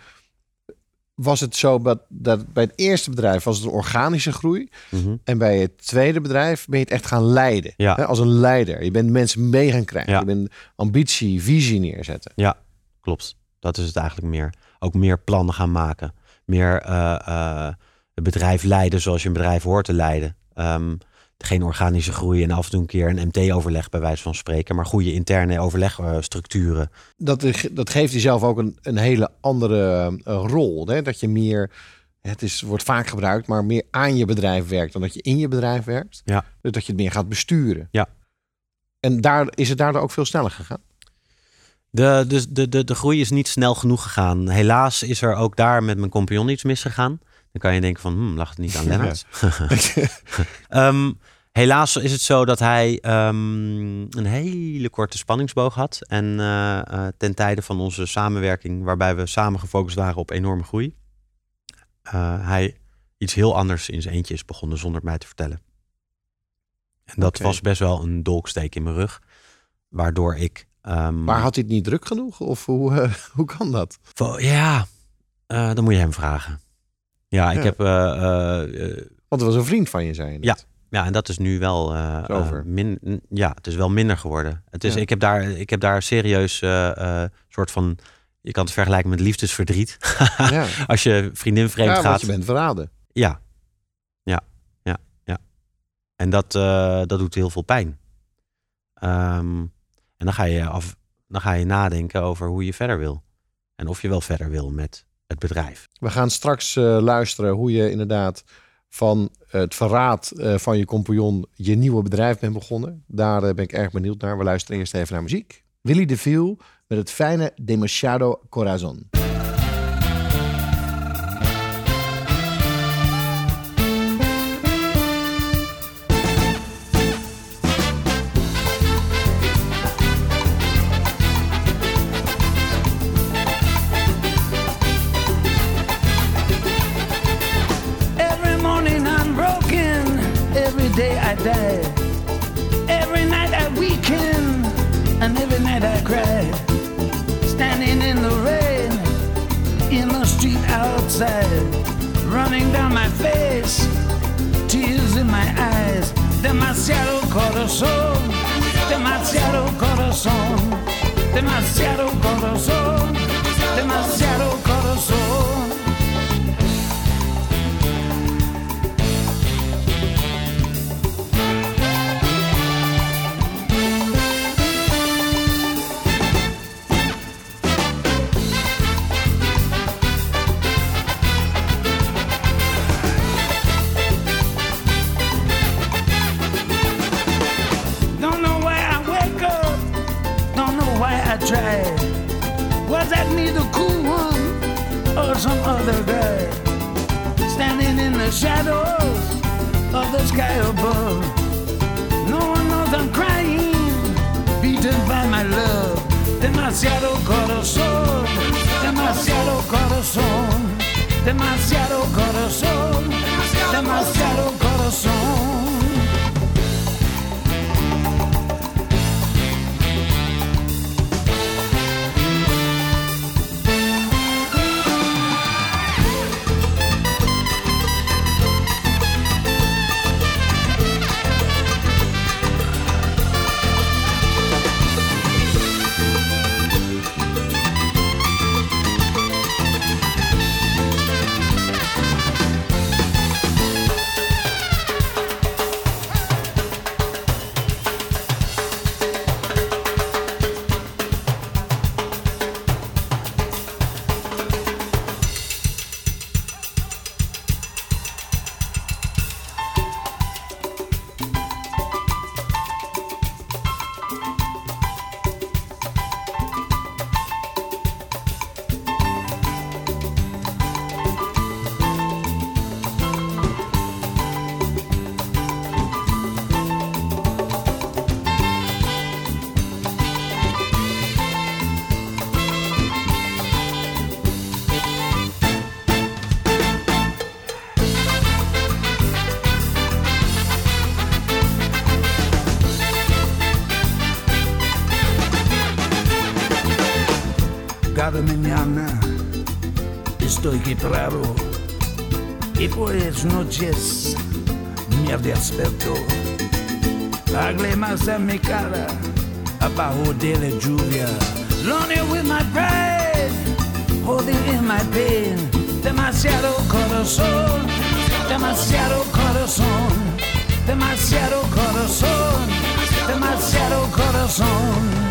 [SPEAKER 2] was het zo dat, dat bij het eerste bedrijf was het een organische groei.
[SPEAKER 3] Mhm.
[SPEAKER 2] En bij het tweede bedrijf ben je het echt gaan leiden.
[SPEAKER 3] Ja.
[SPEAKER 2] Hè, als een leider. Je bent mensen mee gaan krijgen.
[SPEAKER 3] Ja.
[SPEAKER 2] Je bent ambitie, visie neerzetten.
[SPEAKER 3] Ja, klopt. Dat is het eigenlijk meer. Ook meer plannen gaan maken. Meer eh, eh, het bedrijf leiden zoals je een bedrijf hoort te leiden. Ehm, geen organische groei en af en toe een keer een MT-overleg bij wijze van spreken, maar goede interne overlegstructuren.
[SPEAKER 2] Dat, dat geeft jezelf ook een, een hele andere eh, rol. Hè? Dat je meer, het is, wordt vaak gebruikt, maar meer aan je bedrijf werkt dan dat je in je bedrijf werkt.
[SPEAKER 3] Ja.
[SPEAKER 2] Dus dat je het meer gaat besturen.
[SPEAKER 3] Ja.
[SPEAKER 2] En daar is het daardoor ook veel sneller gegaan.
[SPEAKER 3] De, de, de, de, de groei is niet snel genoeg gegaan. Helaas is er ook daar met mijn compagnon iets misgegaan. Dan kan je denken van, hm, lag het niet aan Lennart? Ehm, helaas is het zo dat hij ehm, een hele korte spanningsboog had. En eh, eh, ten tijde van onze samenwerking, waarbij we samen gefocust waren op enorme groei, eh, hij iets heel anders in zijn eentje is begonnen zonder het mij te vertellen. En dat was best wel een dolksteek in mijn rug. Waardoor ik... ehm,
[SPEAKER 2] Maar had hij het niet druk genoeg? Of hoe, hoe kan dat?
[SPEAKER 3] Ja, dan moet je hem vragen. Ja, ik
[SPEAKER 2] Ja.
[SPEAKER 3] heb. eh, eh, eh,
[SPEAKER 2] Want het was een vriend van je, zei je net.
[SPEAKER 3] ja, en dat is nu wel.
[SPEAKER 2] Is over.
[SPEAKER 3] min, ja, het is wel minder geworden. Het is,
[SPEAKER 2] Ja.
[SPEAKER 3] ik, heb daar, ik heb daar serieus eh, soort van. Je kan het vergelijken met liefdesverdriet.
[SPEAKER 2] Ja.
[SPEAKER 3] Als je vriendin vreemd
[SPEAKER 2] Ja,
[SPEAKER 3] gaat.
[SPEAKER 2] je bent verraden.
[SPEAKER 3] Ja, ja, ja, ja. En dat, dat doet heel veel pijn. Ehm, en dan ga, je af, dan ga je nadenken over hoe je verder wil. En of je wel verder wil met het bedrijf.
[SPEAKER 2] We gaan straks eh, luisteren hoe je inderdaad van het verraad eh, van je compagnon je nieuwe bedrijf bent begonnen. Daar eh, ben ik erg benieuwd naar. We luisteren eerst even naar muziek. Willy de Viel met het fijne Demasiado Corazon.
[SPEAKER 7] Demasiado corazón, shadows of the sky above. No one knows I'm crying, beaten by my love. Demasiado corazón, demasiado corazón, demasiado corazón, demasiado corazón. Quebrado y por las noches me desperto. Lágrimas en mi cara abajo de la lluvia. Lonely with my pride, holding in my pain. Demasiado corazón, demasiado corazón, demasiado corazón, demasiado corazón.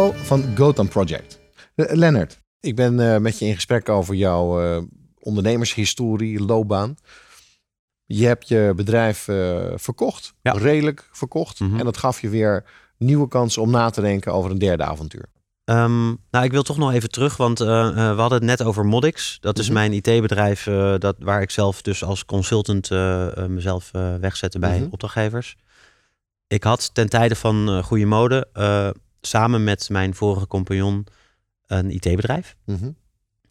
[SPEAKER 2] Van Gotham Project. Eh, Lennart, ik ben eh, met je in gesprek over jouw eh, ondernemershistorie, loopbaan. Je hebt je bedrijf eh, verkocht,
[SPEAKER 3] Ja.
[SPEAKER 2] redelijk verkocht.
[SPEAKER 3] Mhm.
[SPEAKER 2] En dat gaf je weer nieuwe kansen om na te denken over een derde avontuur.
[SPEAKER 3] Ehm, nou, ik wil toch nog even terug, want we hadden het net over Modix. Dat is
[SPEAKER 2] Mhm.
[SPEAKER 3] mijn IT-bedrijf eh, dat, waar ik zelf dus als consultant mezelf eh, wegzette bij
[SPEAKER 2] Mhm.
[SPEAKER 3] opdrachtgevers. Ik had ten tijde van eh, Goede Mode eh, samen met mijn vorige compagnon een IT-bedrijf.
[SPEAKER 2] Mhm.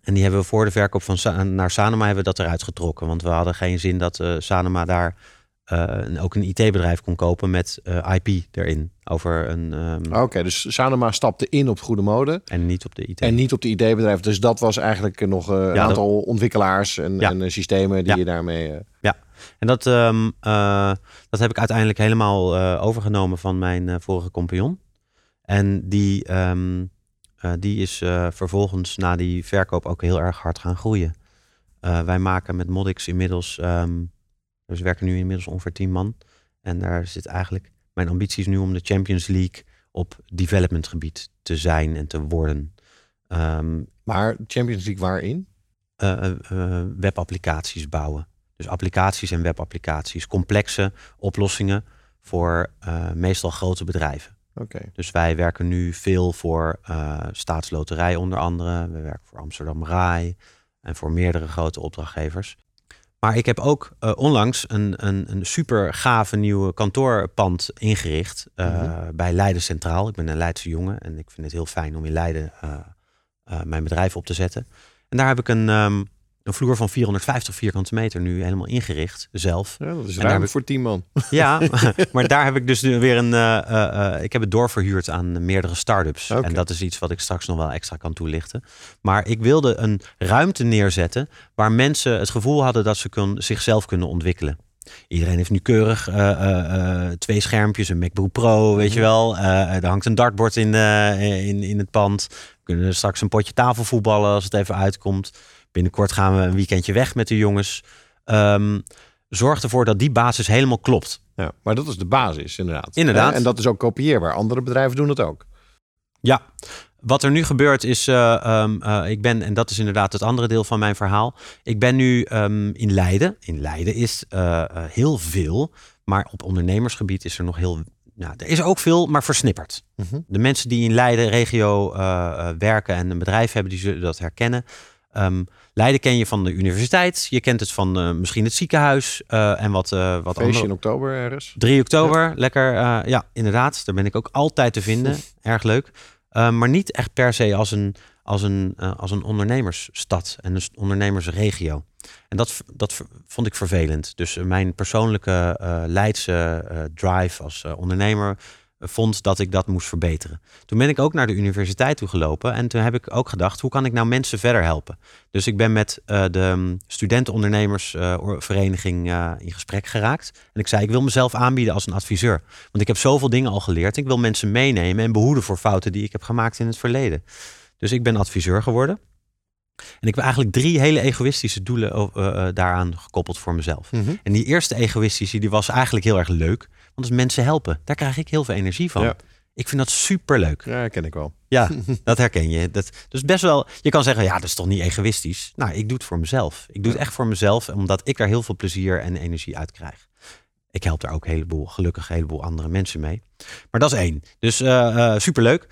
[SPEAKER 3] En die hebben we voor de verkoop van Sa- naar Sanoma hebben we dat eruit getrokken. Want we hadden geen zin dat eh, Sanoma daar eh, ook een IT-bedrijf kon kopen met eh, IP erin. Over een, ehm,
[SPEAKER 2] Oké, dus Sanoma stapte in op goede mode
[SPEAKER 3] en niet op de IT.
[SPEAKER 2] en niet op de ID-bedrijf. Dus dat was eigenlijk nog een
[SPEAKER 3] Ja,
[SPEAKER 2] aantal ontwikkelaars en,
[SPEAKER 3] Ja.
[SPEAKER 2] en systemen die
[SPEAKER 3] Ja.
[SPEAKER 2] je daarmee... eh,
[SPEAKER 3] En dat, ehm, eh, dat heb ik uiteindelijk helemaal overgenomen van mijn vorige compagnon. En die, ehm, eh, die is eh, vervolgens na die verkoop ook heel erg hard gaan groeien. Eh, wij maken met Modix inmiddels, ehm, dus we werken nu inmiddels ongeveer 10 man. En daar zit eigenlijk, mijn ambitie is nu om de Champions League op development gebied te zijn en te worden. Ehm,
[SPEAKER 2] maar Champions League waarin?
[SPEAKER 3] webapplicaties bouwen. Dus applicaties en webapplicaties, complexe oplossingen voor meestal grote bedrijven. Dus wij werken nu veel voor eh, Staatsloterij onder andere. We werken voor Amsterdam Rai en voor meerdere grote opdrachtgevers. Maar ik heb ook eh, onlangs een, een, een super gave nieuwe kantoorpand ingericht eh,
[SPEAKER 2] Mhm.
[SPEAKER 3] bij Leiden Centraal. Ik ben een Leidse jongen en ik vind het heel fijn om in Leiden mijn bedrijf op te zetten. En daar heb ik een, ehm, een vloer van 450 vierkante meter nu helemaal ingericht, zelf.
[SPEAKER 2] Ja, dat is ruim
[SPEAKER 3] ik-
[SPEAKER 2] voor tien man.
[SPEAKER 3] Ja, maar daar heb ik dus nu weer een. eh, eh, eh, ik heb het doorverhuurd aan meerdere start-ups. En dat is iets wat ik straks nog wel extra kan toelichten. Maar ik wilde een ruimte neerzetten waar mensen het gevoel hadden dat ze kun, zichzelf kunnen ontwikkelen. Iedereen heeft nu keurig twee schermpjes, een MacBook Pro, weet je wel. Eh, er hangt een dartbord in, in, in het pand. We kunnen straks een potje tafelvoetballen als het even uitkomt. Binnenkort gaan we een weekendje weg met de jongens. Ehm, zorg ervoor dat die basis helemaal klopt.
[SPEAKER 2] Ja, maar dat is de basis, inderdaad.
[SPEAKER 3] Inderdaad.
[SPEAKER 2] Eh, En dat is ook kopieerbaar. Andere bedrijven doen het ook.
[SPEAKER 3] Ja, wat er nu gebeurt is, eh, ehm, eh, ik ben, en dat is inderdaad het andere deel van mijn verhaal. Ik ben nu ehm, in Leiden. In Leiden is heel veel, maar op ondernemersgebied is er nog heel, nou, er is ook veel, maar versnipperd.
[SPEAKER 2] Mhm.
[SPEAKER 3] De mensen die in Leiden regio werken en een bedrijf hebben, die zullen dat herkennen. Ehm, Leiden ken je van de universiteit, je kent het van eh, misschien het ziekenhuis eh, en wat, eh wat
[SPEAKER 2] Feestje in oktober ergens.
[SPEAKER 3] 3 oktober, lekker. ja, inderdaad. Daar ben ik ook altijd te vinden. Erg leuk. Maar niet echt per se als een, als een, als een ondernemersstad en een ondernemersregio. En dat, dat vond ik vervelend. Dus mijn persoonlijke Leidse drive als ondernemer vond dat ik dat moest verbeteren. Toen ben ik ook naar de universiteit toe gelopen en toen heb ik ook gedacht, hoe kan ik nou mensen verder helpen? Dus ik ben met eh, de mm, studentenondernemersvereniging eh, in gesprek geraakt. En ik zei, ik wil mezelf aanbieden als een adviseur. Want ik heb zoveel dingen al geleerd. Ik wil mensen meenemen en behoeden voor fouten die ik heb gemaakt in het verleden. Dus ik ben adviseur geworden. En ik heb eigenlijk drie hele egoïstische doelen eh, eh, daaraan gekoppeld voor mezelf.
[SPEAKER 2] Mhm.
[SPEAKER 3] En die eerste egoïstische, die was eigenlijk heel erg leuk. Want als mensen helpen, daar krijg ik heel veel energie van.
[SPEAKER 2] Ja.
[SPEAKER 3] Ik vind dat super leuk.
[SPEAKER 2] Ja, ken ik wel.
[SPEAKER 3] Ja, dat herken je. Dat, dus best wel, je kan zeggen, ja, dat is toch niet egoïstisch? Nou, ik doe het voor mezelf. Ik doe het echt voor mezelf, omdat ik daar heel veel plezier en energie uit krijg. Ik help daar ook een heleboel, gelukkig een heleboel andere mensen mee. Maar dat is één. Dus eh, superleuk.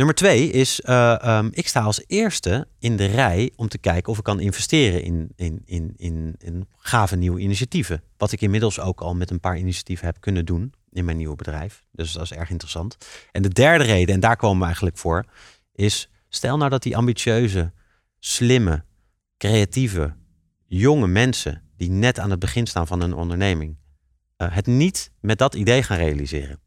[SPEAKER 3] Nummer twee is, eh, ehm, ik sta als eerste in de rij om te kijken of ik kan investeren in, in, in, in, in gave nieuwe initiatieven. Wat ik inmiddels ook al met een paar initiatieven heb kunnen doen in mijn nieuwe bedrijf. Dus dat is erg interessant. En de derde reden, en daar komen we eigenlijk voor, is stel nou dat die ambitieuze, slimme, creatieve, jonge mensen die net aan het begin staan van een onderneming, eh, het niet met dat idee gaan realiseren.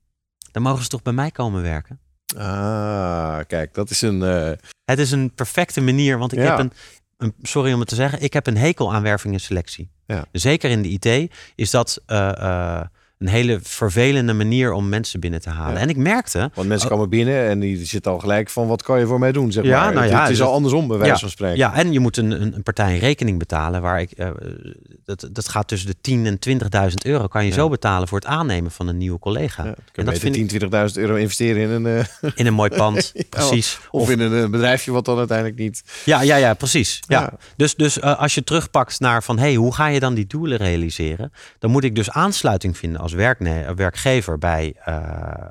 [SPEAKER 3] Dan mogen ze toch bij mij komen werken?
[SPEAKER 2] Ah, kijk, dat is een... eh,
[SPEAKER 3] Het is een perfecte manier, want ik
[SPEAKER 2] Ja.
[SPEAKER 3] heb een, een, sorry om het te zeggen, ik heb een hekel aan werving en selectie.
[SPEAKER 2] Ja.
[SPEAKER 3] Zeker in de IT is dat eh, eh, een hele vervelende manier om mensen binnen te halen.
[SPEAKER 2] Ja.
[SPEAKER 3] En ik merkte.
[SPEAKER 2] Want mensen komen binnen en die zitten al gelijk van wat kan je voor mij doen, zeg
[SPEAKER 3] Ja,
[SPEAKER 2] maar.
[SPEAKER 3] nou
[SPEAKER 2] het,
[SPEAKER 3] ja,
[SPEAKER 2] het is
[SPEAKER 3] dat-
[SPEAKER 2] al andersom bij wijze van spreken.
[SPEAKER 3] Ja, en je moet een, een, een partij een rekening betalen waar ik. eh, dat, dat gaat tussen de 10 en 20.000 euro. Kan je zo betalen voor het aannemen van een nieuwe collega. En dat
[SPEAKER 2] beter
[SPEAKER 3] vind
[SPEAKER 2] 10, 20.000 euro investeren in een, eh,
[SPEAKER 3] in een mooi pand. precies.
[SPEAKER 2] of, in een eh, bedrijfje wat dan uiteindelijk niet.
[SPEAKER 3] Ja, ja, ja, precies. Ja. Dus, dus als je terugpakt naar van hey, hoe ga je dan die doelen realiseren? Dan moet ik dus aansluiting vinden als werkne- eh, werkgever bij eh,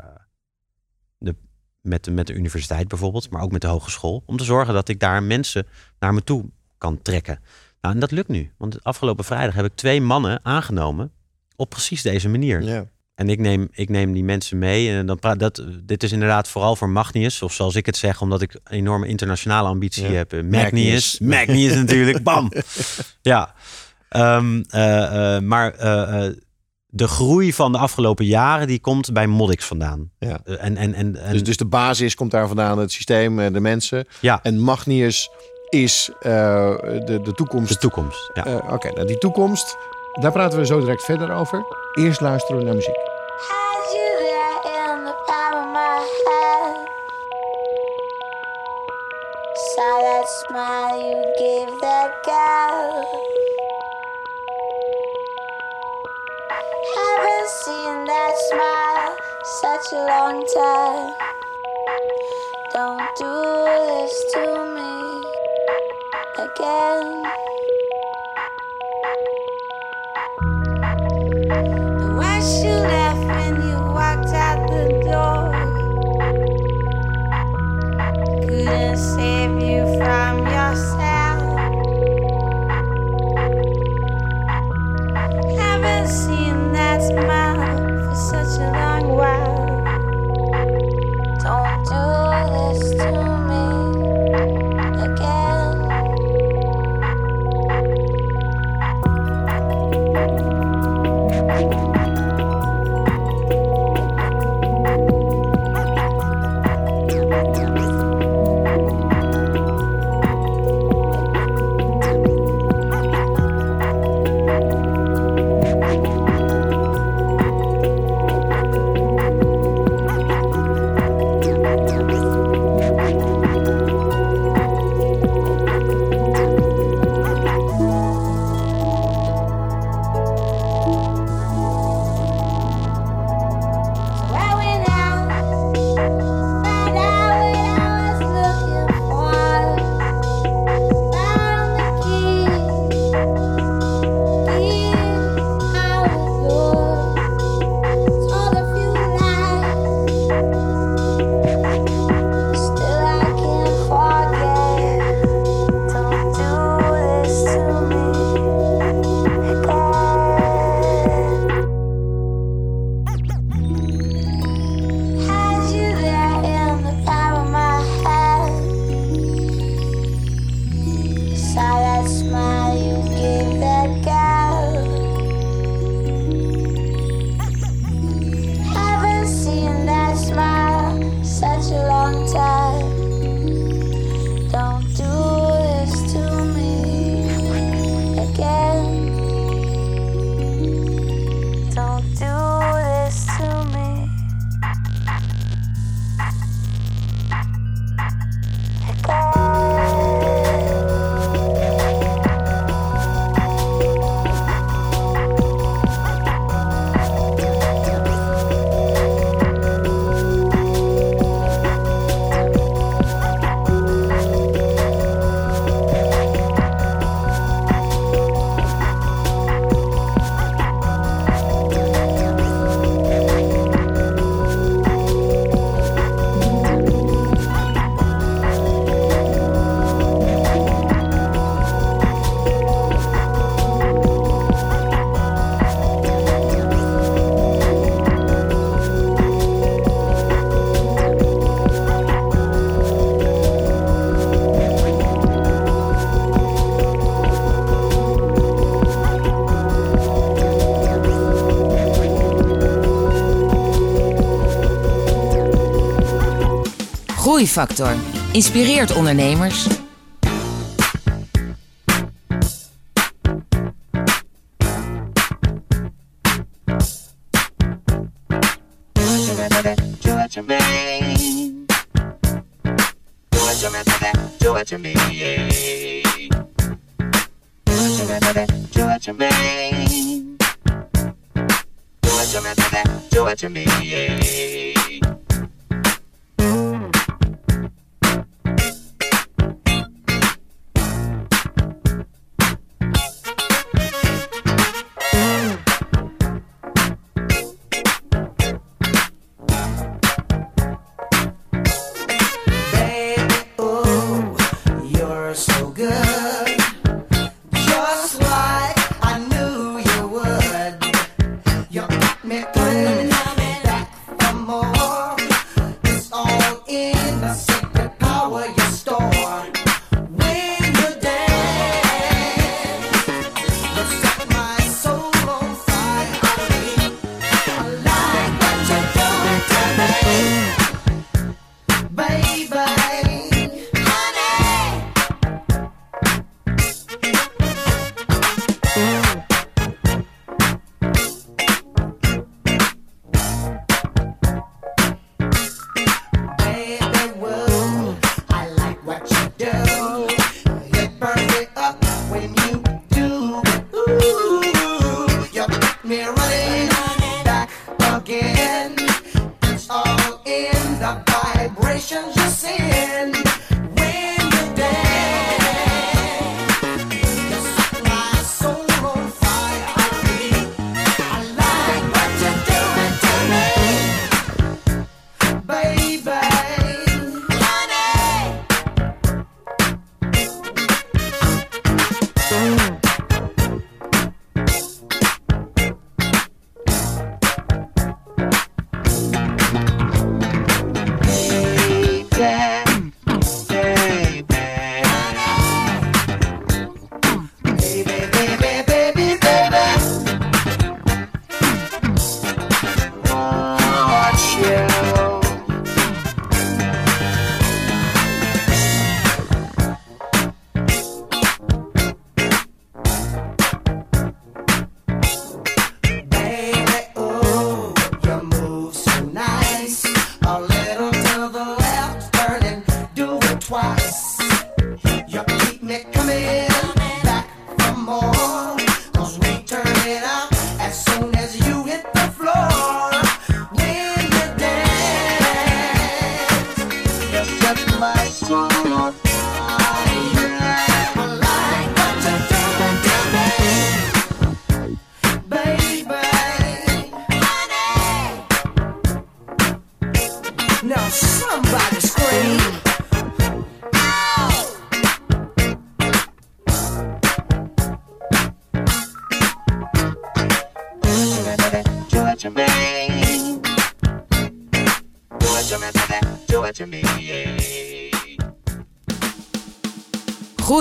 [SPEAKER 3] de, met, de, met de universiteit bijvoorbeeld, maar ook met de hogeschool. Om te zorgen dat ik daar mensen naar me toe kan trekken. Nou, en dat lukt nu. Want afgelopen vrijdag heb ik twee mannen aangenomen op precies deze manier.
[SPEAKER 2] Ja.
[SPEAKER 3] En ik neem, ik neem die mensen mee. En dan praat dat, dit is inderdaad vooral voor Magnius. Of zoals ik het zeg, omdat ik een enorme internationale ambitie
[SPEAKER 2] Ja.
[SPEAKER 3] heb. eh,
[SPEAKER 2] Magnius.
[SPEAKER 3] Magnius. Natuurlijk. Bam. Ja. Ehm, eh, eh, maar de groei van de afgelopen jaren, die komt bij Moddix vandaan.
[SPEAKER 2] Ja.
[SPEAKER 3] Eh, en, en, en, en,
[SPEAKER 2] Dus, dus de basis komt daar vandaan, het systeem, eh, de mensen.
[SPEAKER 3] ja,
[SPEAKER 2] En Magnius is eh, de, de toekomst.
[SPEAKER 3] de toekomst. Ja.
[SPEAKER 2] Eh, Oké, nou die toekomst, daar praten we zo direct verder over. Eerst luisteren we naar muziek.
[SPEAKER 8] Had you there in the palm of my hand. Saw that smile you gave that girl. Haven't seen that smile such a long time. Don't do this to me again.
[SPEAKER 4] Groeifactor inspireert ondernemers.
[SPEAKER 9] back again. It's all in the vibrations you send.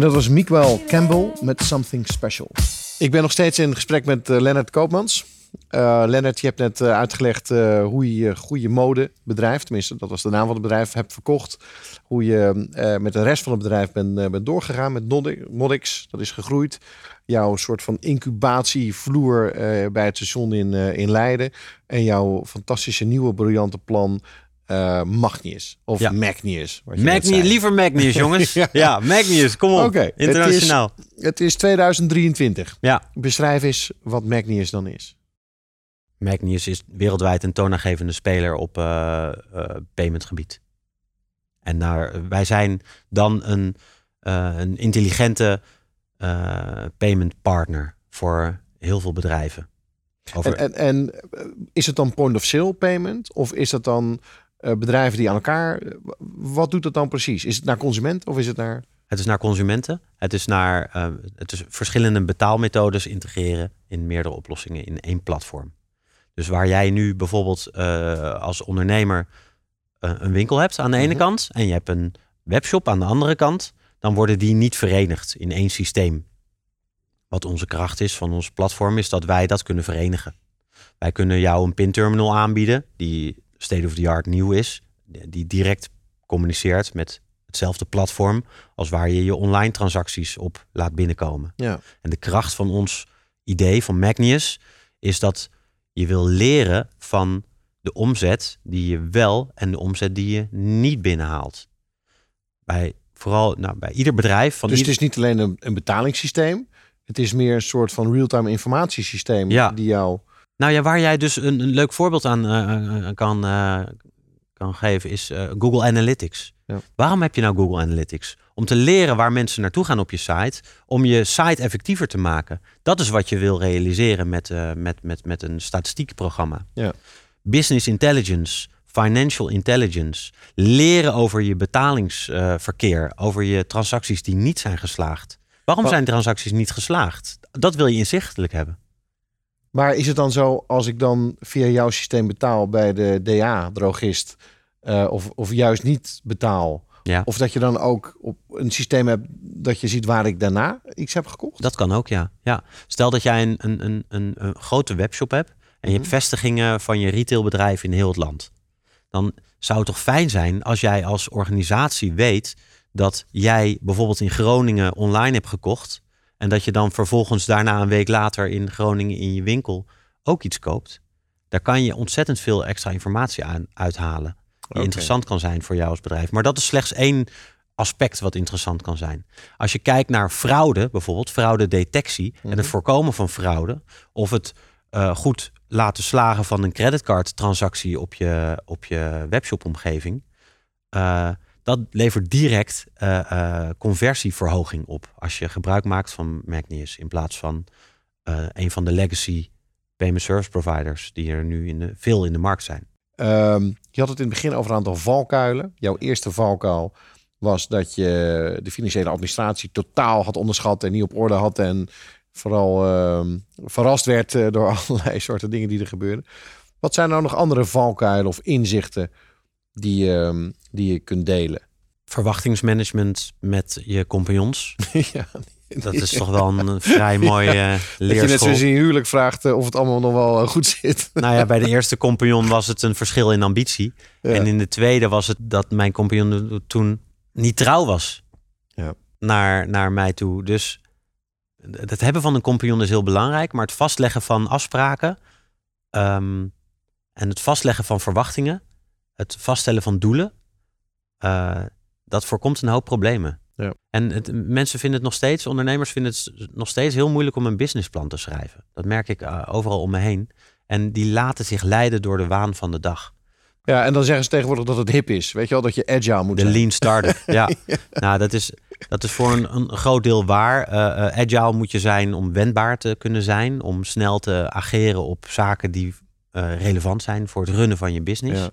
[SPEAKER 2] En dat was Miguel Campbell met Something Special. Ik ben nog steeds in gesprek met eh, Lennart Koopmans. Eh Lennart, je hebt net eh, uitgelegd hoe je goede modebedrijf, tenminste dat was de naam van het bedrijf, hebt verkocht. Hoe je met de rest van het bedrijf bent, bent doorgegaan met Modix. Dat is gegroeid. Jouw soort van incubatievloer bij het station in, in Leiden. En jouw fantastische nieuwe briljante plan eh, Magnius. Of
[SPEAKER 3] Ja.
[SPEAKER 2] Magnius.
[SPEAKER 3] Magnius, liever Magnius, jongens.
[SPEAKER 2] Ja.
[SPEAKER 3] ja. Magnius, kom op.
[SPEAKER 2] Oké, het is-
[SPEAKER 3] Internationaal.
[SPEAKER 2] Het is 2023.
[SPEAKER 3] Ja.
[SPEAKER 2] Beschrijf eens wat Magnius dan is.
[SPEAKER 3] Magnius is wereldwijd een toonaangevende speler op eh, eh, paymentgebied. En daar, wij zijn dan een, een intelligente payment partner voor heel veel bedrijven. Over,
[SPEAKER 2] En, en, en is het dan point of sale payment? Of is het dan bedrijven die aan elkaar... eh, Wat doet het dan precies? Is het naar consument of is het naar...
[SPEAKER 3] Het is naar consumenten. Het is naar eh, het is verschillende betaalmethodes integreren in meerdere oplossingen in één platform. Dus waar jij nu bijvoorbeeld eh, als ondernemer eh, een winkel hebt aan de ene
[SPEAKER 2] Mhm.
[SPEAKER 3] kant en je hebt een webshop aan de andere kant, dan worden die niet verenigd in één systeem. Wat onze kracht is van ons platform is dat wij dat kunnen verenigen. Wij kunnen jou een pinterminal aanbieden die state of the art nieuw is, die direct communiceert met hetzelfde platform als waar je je online transacties op laat binnenkomen.
[SPEAKER 2] Ja.
[SPEAKER 3] En de kracht van ons idee van Magnius is dat je wil leren van de omzet die je wel en de omzet die je niet binnenhaalt. Bij vooral nou, bij ieder bedrijf van
[SPEAKER 2] Dus het is niet alleen een, een betalingssysteem. Het is meer een soort van real-time informatiesysteem
[SPEAKER 3] Ja.
[SPEAKER 2] die jou...
[SPEAKER 3] Nou ja, waar jij dus een, een leuk voorbeeld aan eh, kan, eh, kan geven is eh, Google Analytics.
[SPEAKER 2] Ja.
[SPEAKER 3] Waarom heb je nou Google Analytics? Om te leren waar mensen naartoe gaan op je site, om je site effectiever te maken. Dat is wat je wil realiseren met, met, met, met een statistiekenprogramma.
[SPEAKER 2] Ja.
[SPEAKER 3] Business intelligence, financial intelligence, leren over je betalingsverkeer, over je transacties die niet zijn geslaagd. Waarom zijn transacties niet geslaagd? Dat wil je inzichtelijk hebben.
[SPEAKER 2] Maar is het dan zo als ik dan via jouw systeem betaal bij de DA-drogist... eh, of, of juist niet betaal...
[SPEAKER 3] Ja.
[SPEAKER 2] Of dat je dan ook op een systeem hebt dat je ziet waar ik daarna iets heb gekocht?
[SPEAKER 3] Dat kan ook, ja. ja. Stel dat jij een, een, een, een, een grote webshop hebt en je hebt vestigingen van je retailbedrijf in heel het land. Dan zou het toch fijn zijn als jij als organisatie weet dat jij bijvoorbeeld in Groningen online hebt gekocht en dat je dan vervolgens daarna een week later in Groningen in je winkel ook iets koopt. Daar kan je ontzettend veel extra informatie aan uithalen. Die interessant kan zijn voor jou als bedrijf. Maar dat is slechts één aspect wat interessant kan zijn. Als je kijkt naar fraude, bijvoorbeeld fraudedetectie en het voorkomen van fraude, of het eh, goed laten slagen van een creditcardtransactie op je, op je webshopomgeving, eh, dat levert direct eh, eh, conversieverhoging op als je gebruik maakt van Magnius in plaats van eh, een van de legacy payment service providers die er nu in veel in de markt zijn.
[SPEAKER 2] Ehm, je had het in het begin over een aantal valkuilen. Jouw eerste valkuil was dat je de financiële administratie totaal had onderschat en niet op orde had. En vooral ehm, verrast werd door allerlei soorten dingen die er gebeurden. Wat zijn nou nog andere valkuilen of inzichten die, ehm, die je kunt delen?
[SPEAKER 3] Verwachtingsmanagement met je compagnons.
[SPEAKER 2] ja,
[SPEAKER 3] Dat is toch wel een vrij mooie eh,
[SPEAKER 2] dat je net
[SPEAKER 3] leerschool.
[SPEAKER 2] zoals in je huwelijk vraagt eh, of het allemaal nog wel eh, goed zit.
[SPEAKER 3] Nou ja, bij de eerste compagnon was het een verschil in ambitie.
[SPEAKER 2] Ja.
[SPEAKER 3] En in de tweede was het dat mijn compagnon toen niet trouw was
[SPEAKER 2] Ja.
[SPEAKER 3] naar, naar mij toe. Dus het hebben van een compagnon is heel belangrijk. Maar het vastleggen van afspraken ehm, en het vastleggen van verwachtingen, het vaststellen van doelen, eh, dat voorkomt een hoop problemen.
[SPEAKER 2] Ja.
[SPEAKER 3] En het, mensen vinden het nog steeds, ondernemers vinden het nog steeds heel moeilijk om een businessplan te schrijven. Dat merk ik eh, overal om me heen. En die laten zich leiden door de waan van de dag.
[SPEAKER 2] Ja, en dan zeggen ze tegenwoordig dat het hip is. Weet je wel, dat je agile moet
[SPEAKER 3] De
[SPEAKER 2] zijn.
[SPEAKER 3] lean startup. ja. Nou, dat is, dat is voor een, een groot deel waar. Eh, agile moet je zijn om wendbaar te kunnen zijn. Om snel te ageren op zaken die relevant zijn voor het runnen van je business.
[SPEAKER 2] Ja.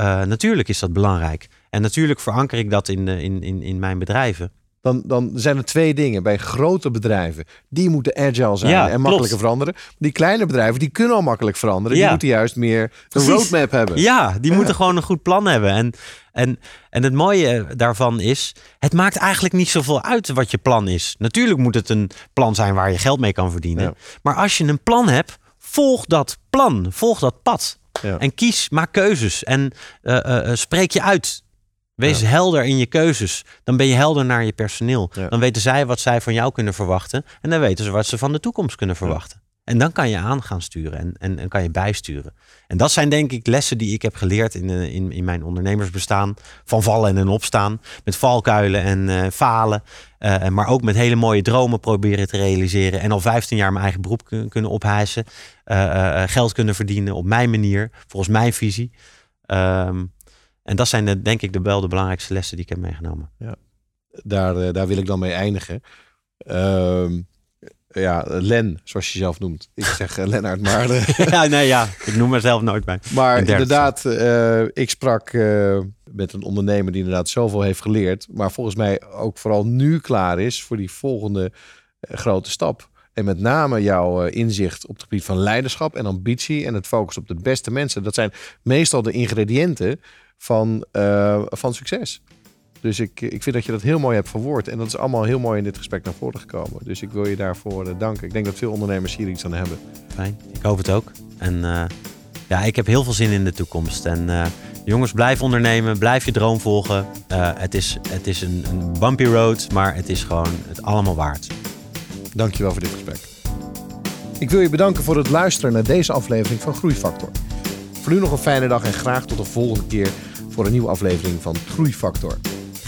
[SPEAKER 3] Eh, natuurlijk is dat belangrijk. En natuurlijk veranker ik dat in, de, in, in, in mijn bedrijven.
[SPEAKER 2] Dan, dan zijn er twee dingen. Bij grote bedrijven, die moeten agile zijn
[SPEAKER 3] Ja,
[SPEAKER 2] en
[SPEAKER 3] klopt.
[SPEAKER 2] makkelijker veranderen. Die kleine bedrijven, die kunnen al makkelijk veranderen. Die moeten juist meer een
[SPEAKER 3] Precies.
[SPEAKER 2] roadmap hebben.
[SPEAKER 3] Ja, die moeten gewoon een goed plan hebben. En En, en het mooie daarvan is, het maakt eigenlijk niet zoveel uit wat je plan is. Natuurlijk moet het een plan zijn waar je geld mee kan verdienen. Maar als je een plan hebt, volg dat plan, volg dat pad.
[SPEAKER 2] Ja.
[SPEAKER 3] En kies, maak keuzes en eh, eh, eh, spreek je uit. Wees helder in je keuzes. Dan ben je helder naar je personeel. Dan weten zij wat zij van jou kunnen verwachten. En dan weten ze wat ze van de toekomst kunnen verwachten. En dan kan je aan gaan sturen en, en, en kan je bijsturen. En dat zijn denk ik lessen die ik heb geleerd in, eh, in, in mijn ondernemersbestaan. Van vallen en opstaan. Met valkuilen en eh, falen. Eh, maar ook met hele mooie dromen proberen te realiseren. En al 15 jaar mijn eigen beroep kun- kunnen ophijsen. Geld kunnen verdienen op mijn manier. Volgens mijn visie. Ehm, en dat zijn de, denk ik de, wel de belangrijkste lessen die ik heb meegenomen.
[SPEAKER 2] Daar, eh, daar wil ik dan mee eindigen. Ehm, ja, Len, zoals je zelf noemt. Ik zeg uh, Lennart, maar, eh,
[SPEAKER 3] ja, nee, ja. Ik noem mezelf nooit bij.
[SPEAKER 2] maar inderdaad, eh, ik sprak eh, met een ondernemer die inderdaad zoveel heeft geleerd. Maar volgens mij ook vooral nu klaar is voor die volgende eh, grote stap. En met name jouw eh, inzicht op het gebied van leiderschap en ambitie en het focus op de beste mensen. Dat zijn meestal de ingrediënten van, eh, van succes. Dus ik, ik vind dat je dat heel mooi hebt verwoord. En dat is allemaal heel mooi in dit gesprek naar voren gekomen. Dus ik wil je daarvoor eh, danken. Ik denk dat veel ondernemers hier iets aan hebben.
[SPEAKER 3] Fijn. Ik hoop het ook. En eh, ja, ik heb heel veel zin in de toekomst. En eh, jongens, blijf ondernemen. Blijf je droom volgen. Het is, het is een, een bumpy road, maar het is gewoon het allemaal waard.
[SPEAKER 2] Dankjewel voor dit gesprek. Ik wil je bedanken voor het luisteren naar deze aflevering van Groeifactor. Voor nu nog een fijne dag en graag tot de volgende keer voor een nieuwe aflevering van Groeifactor.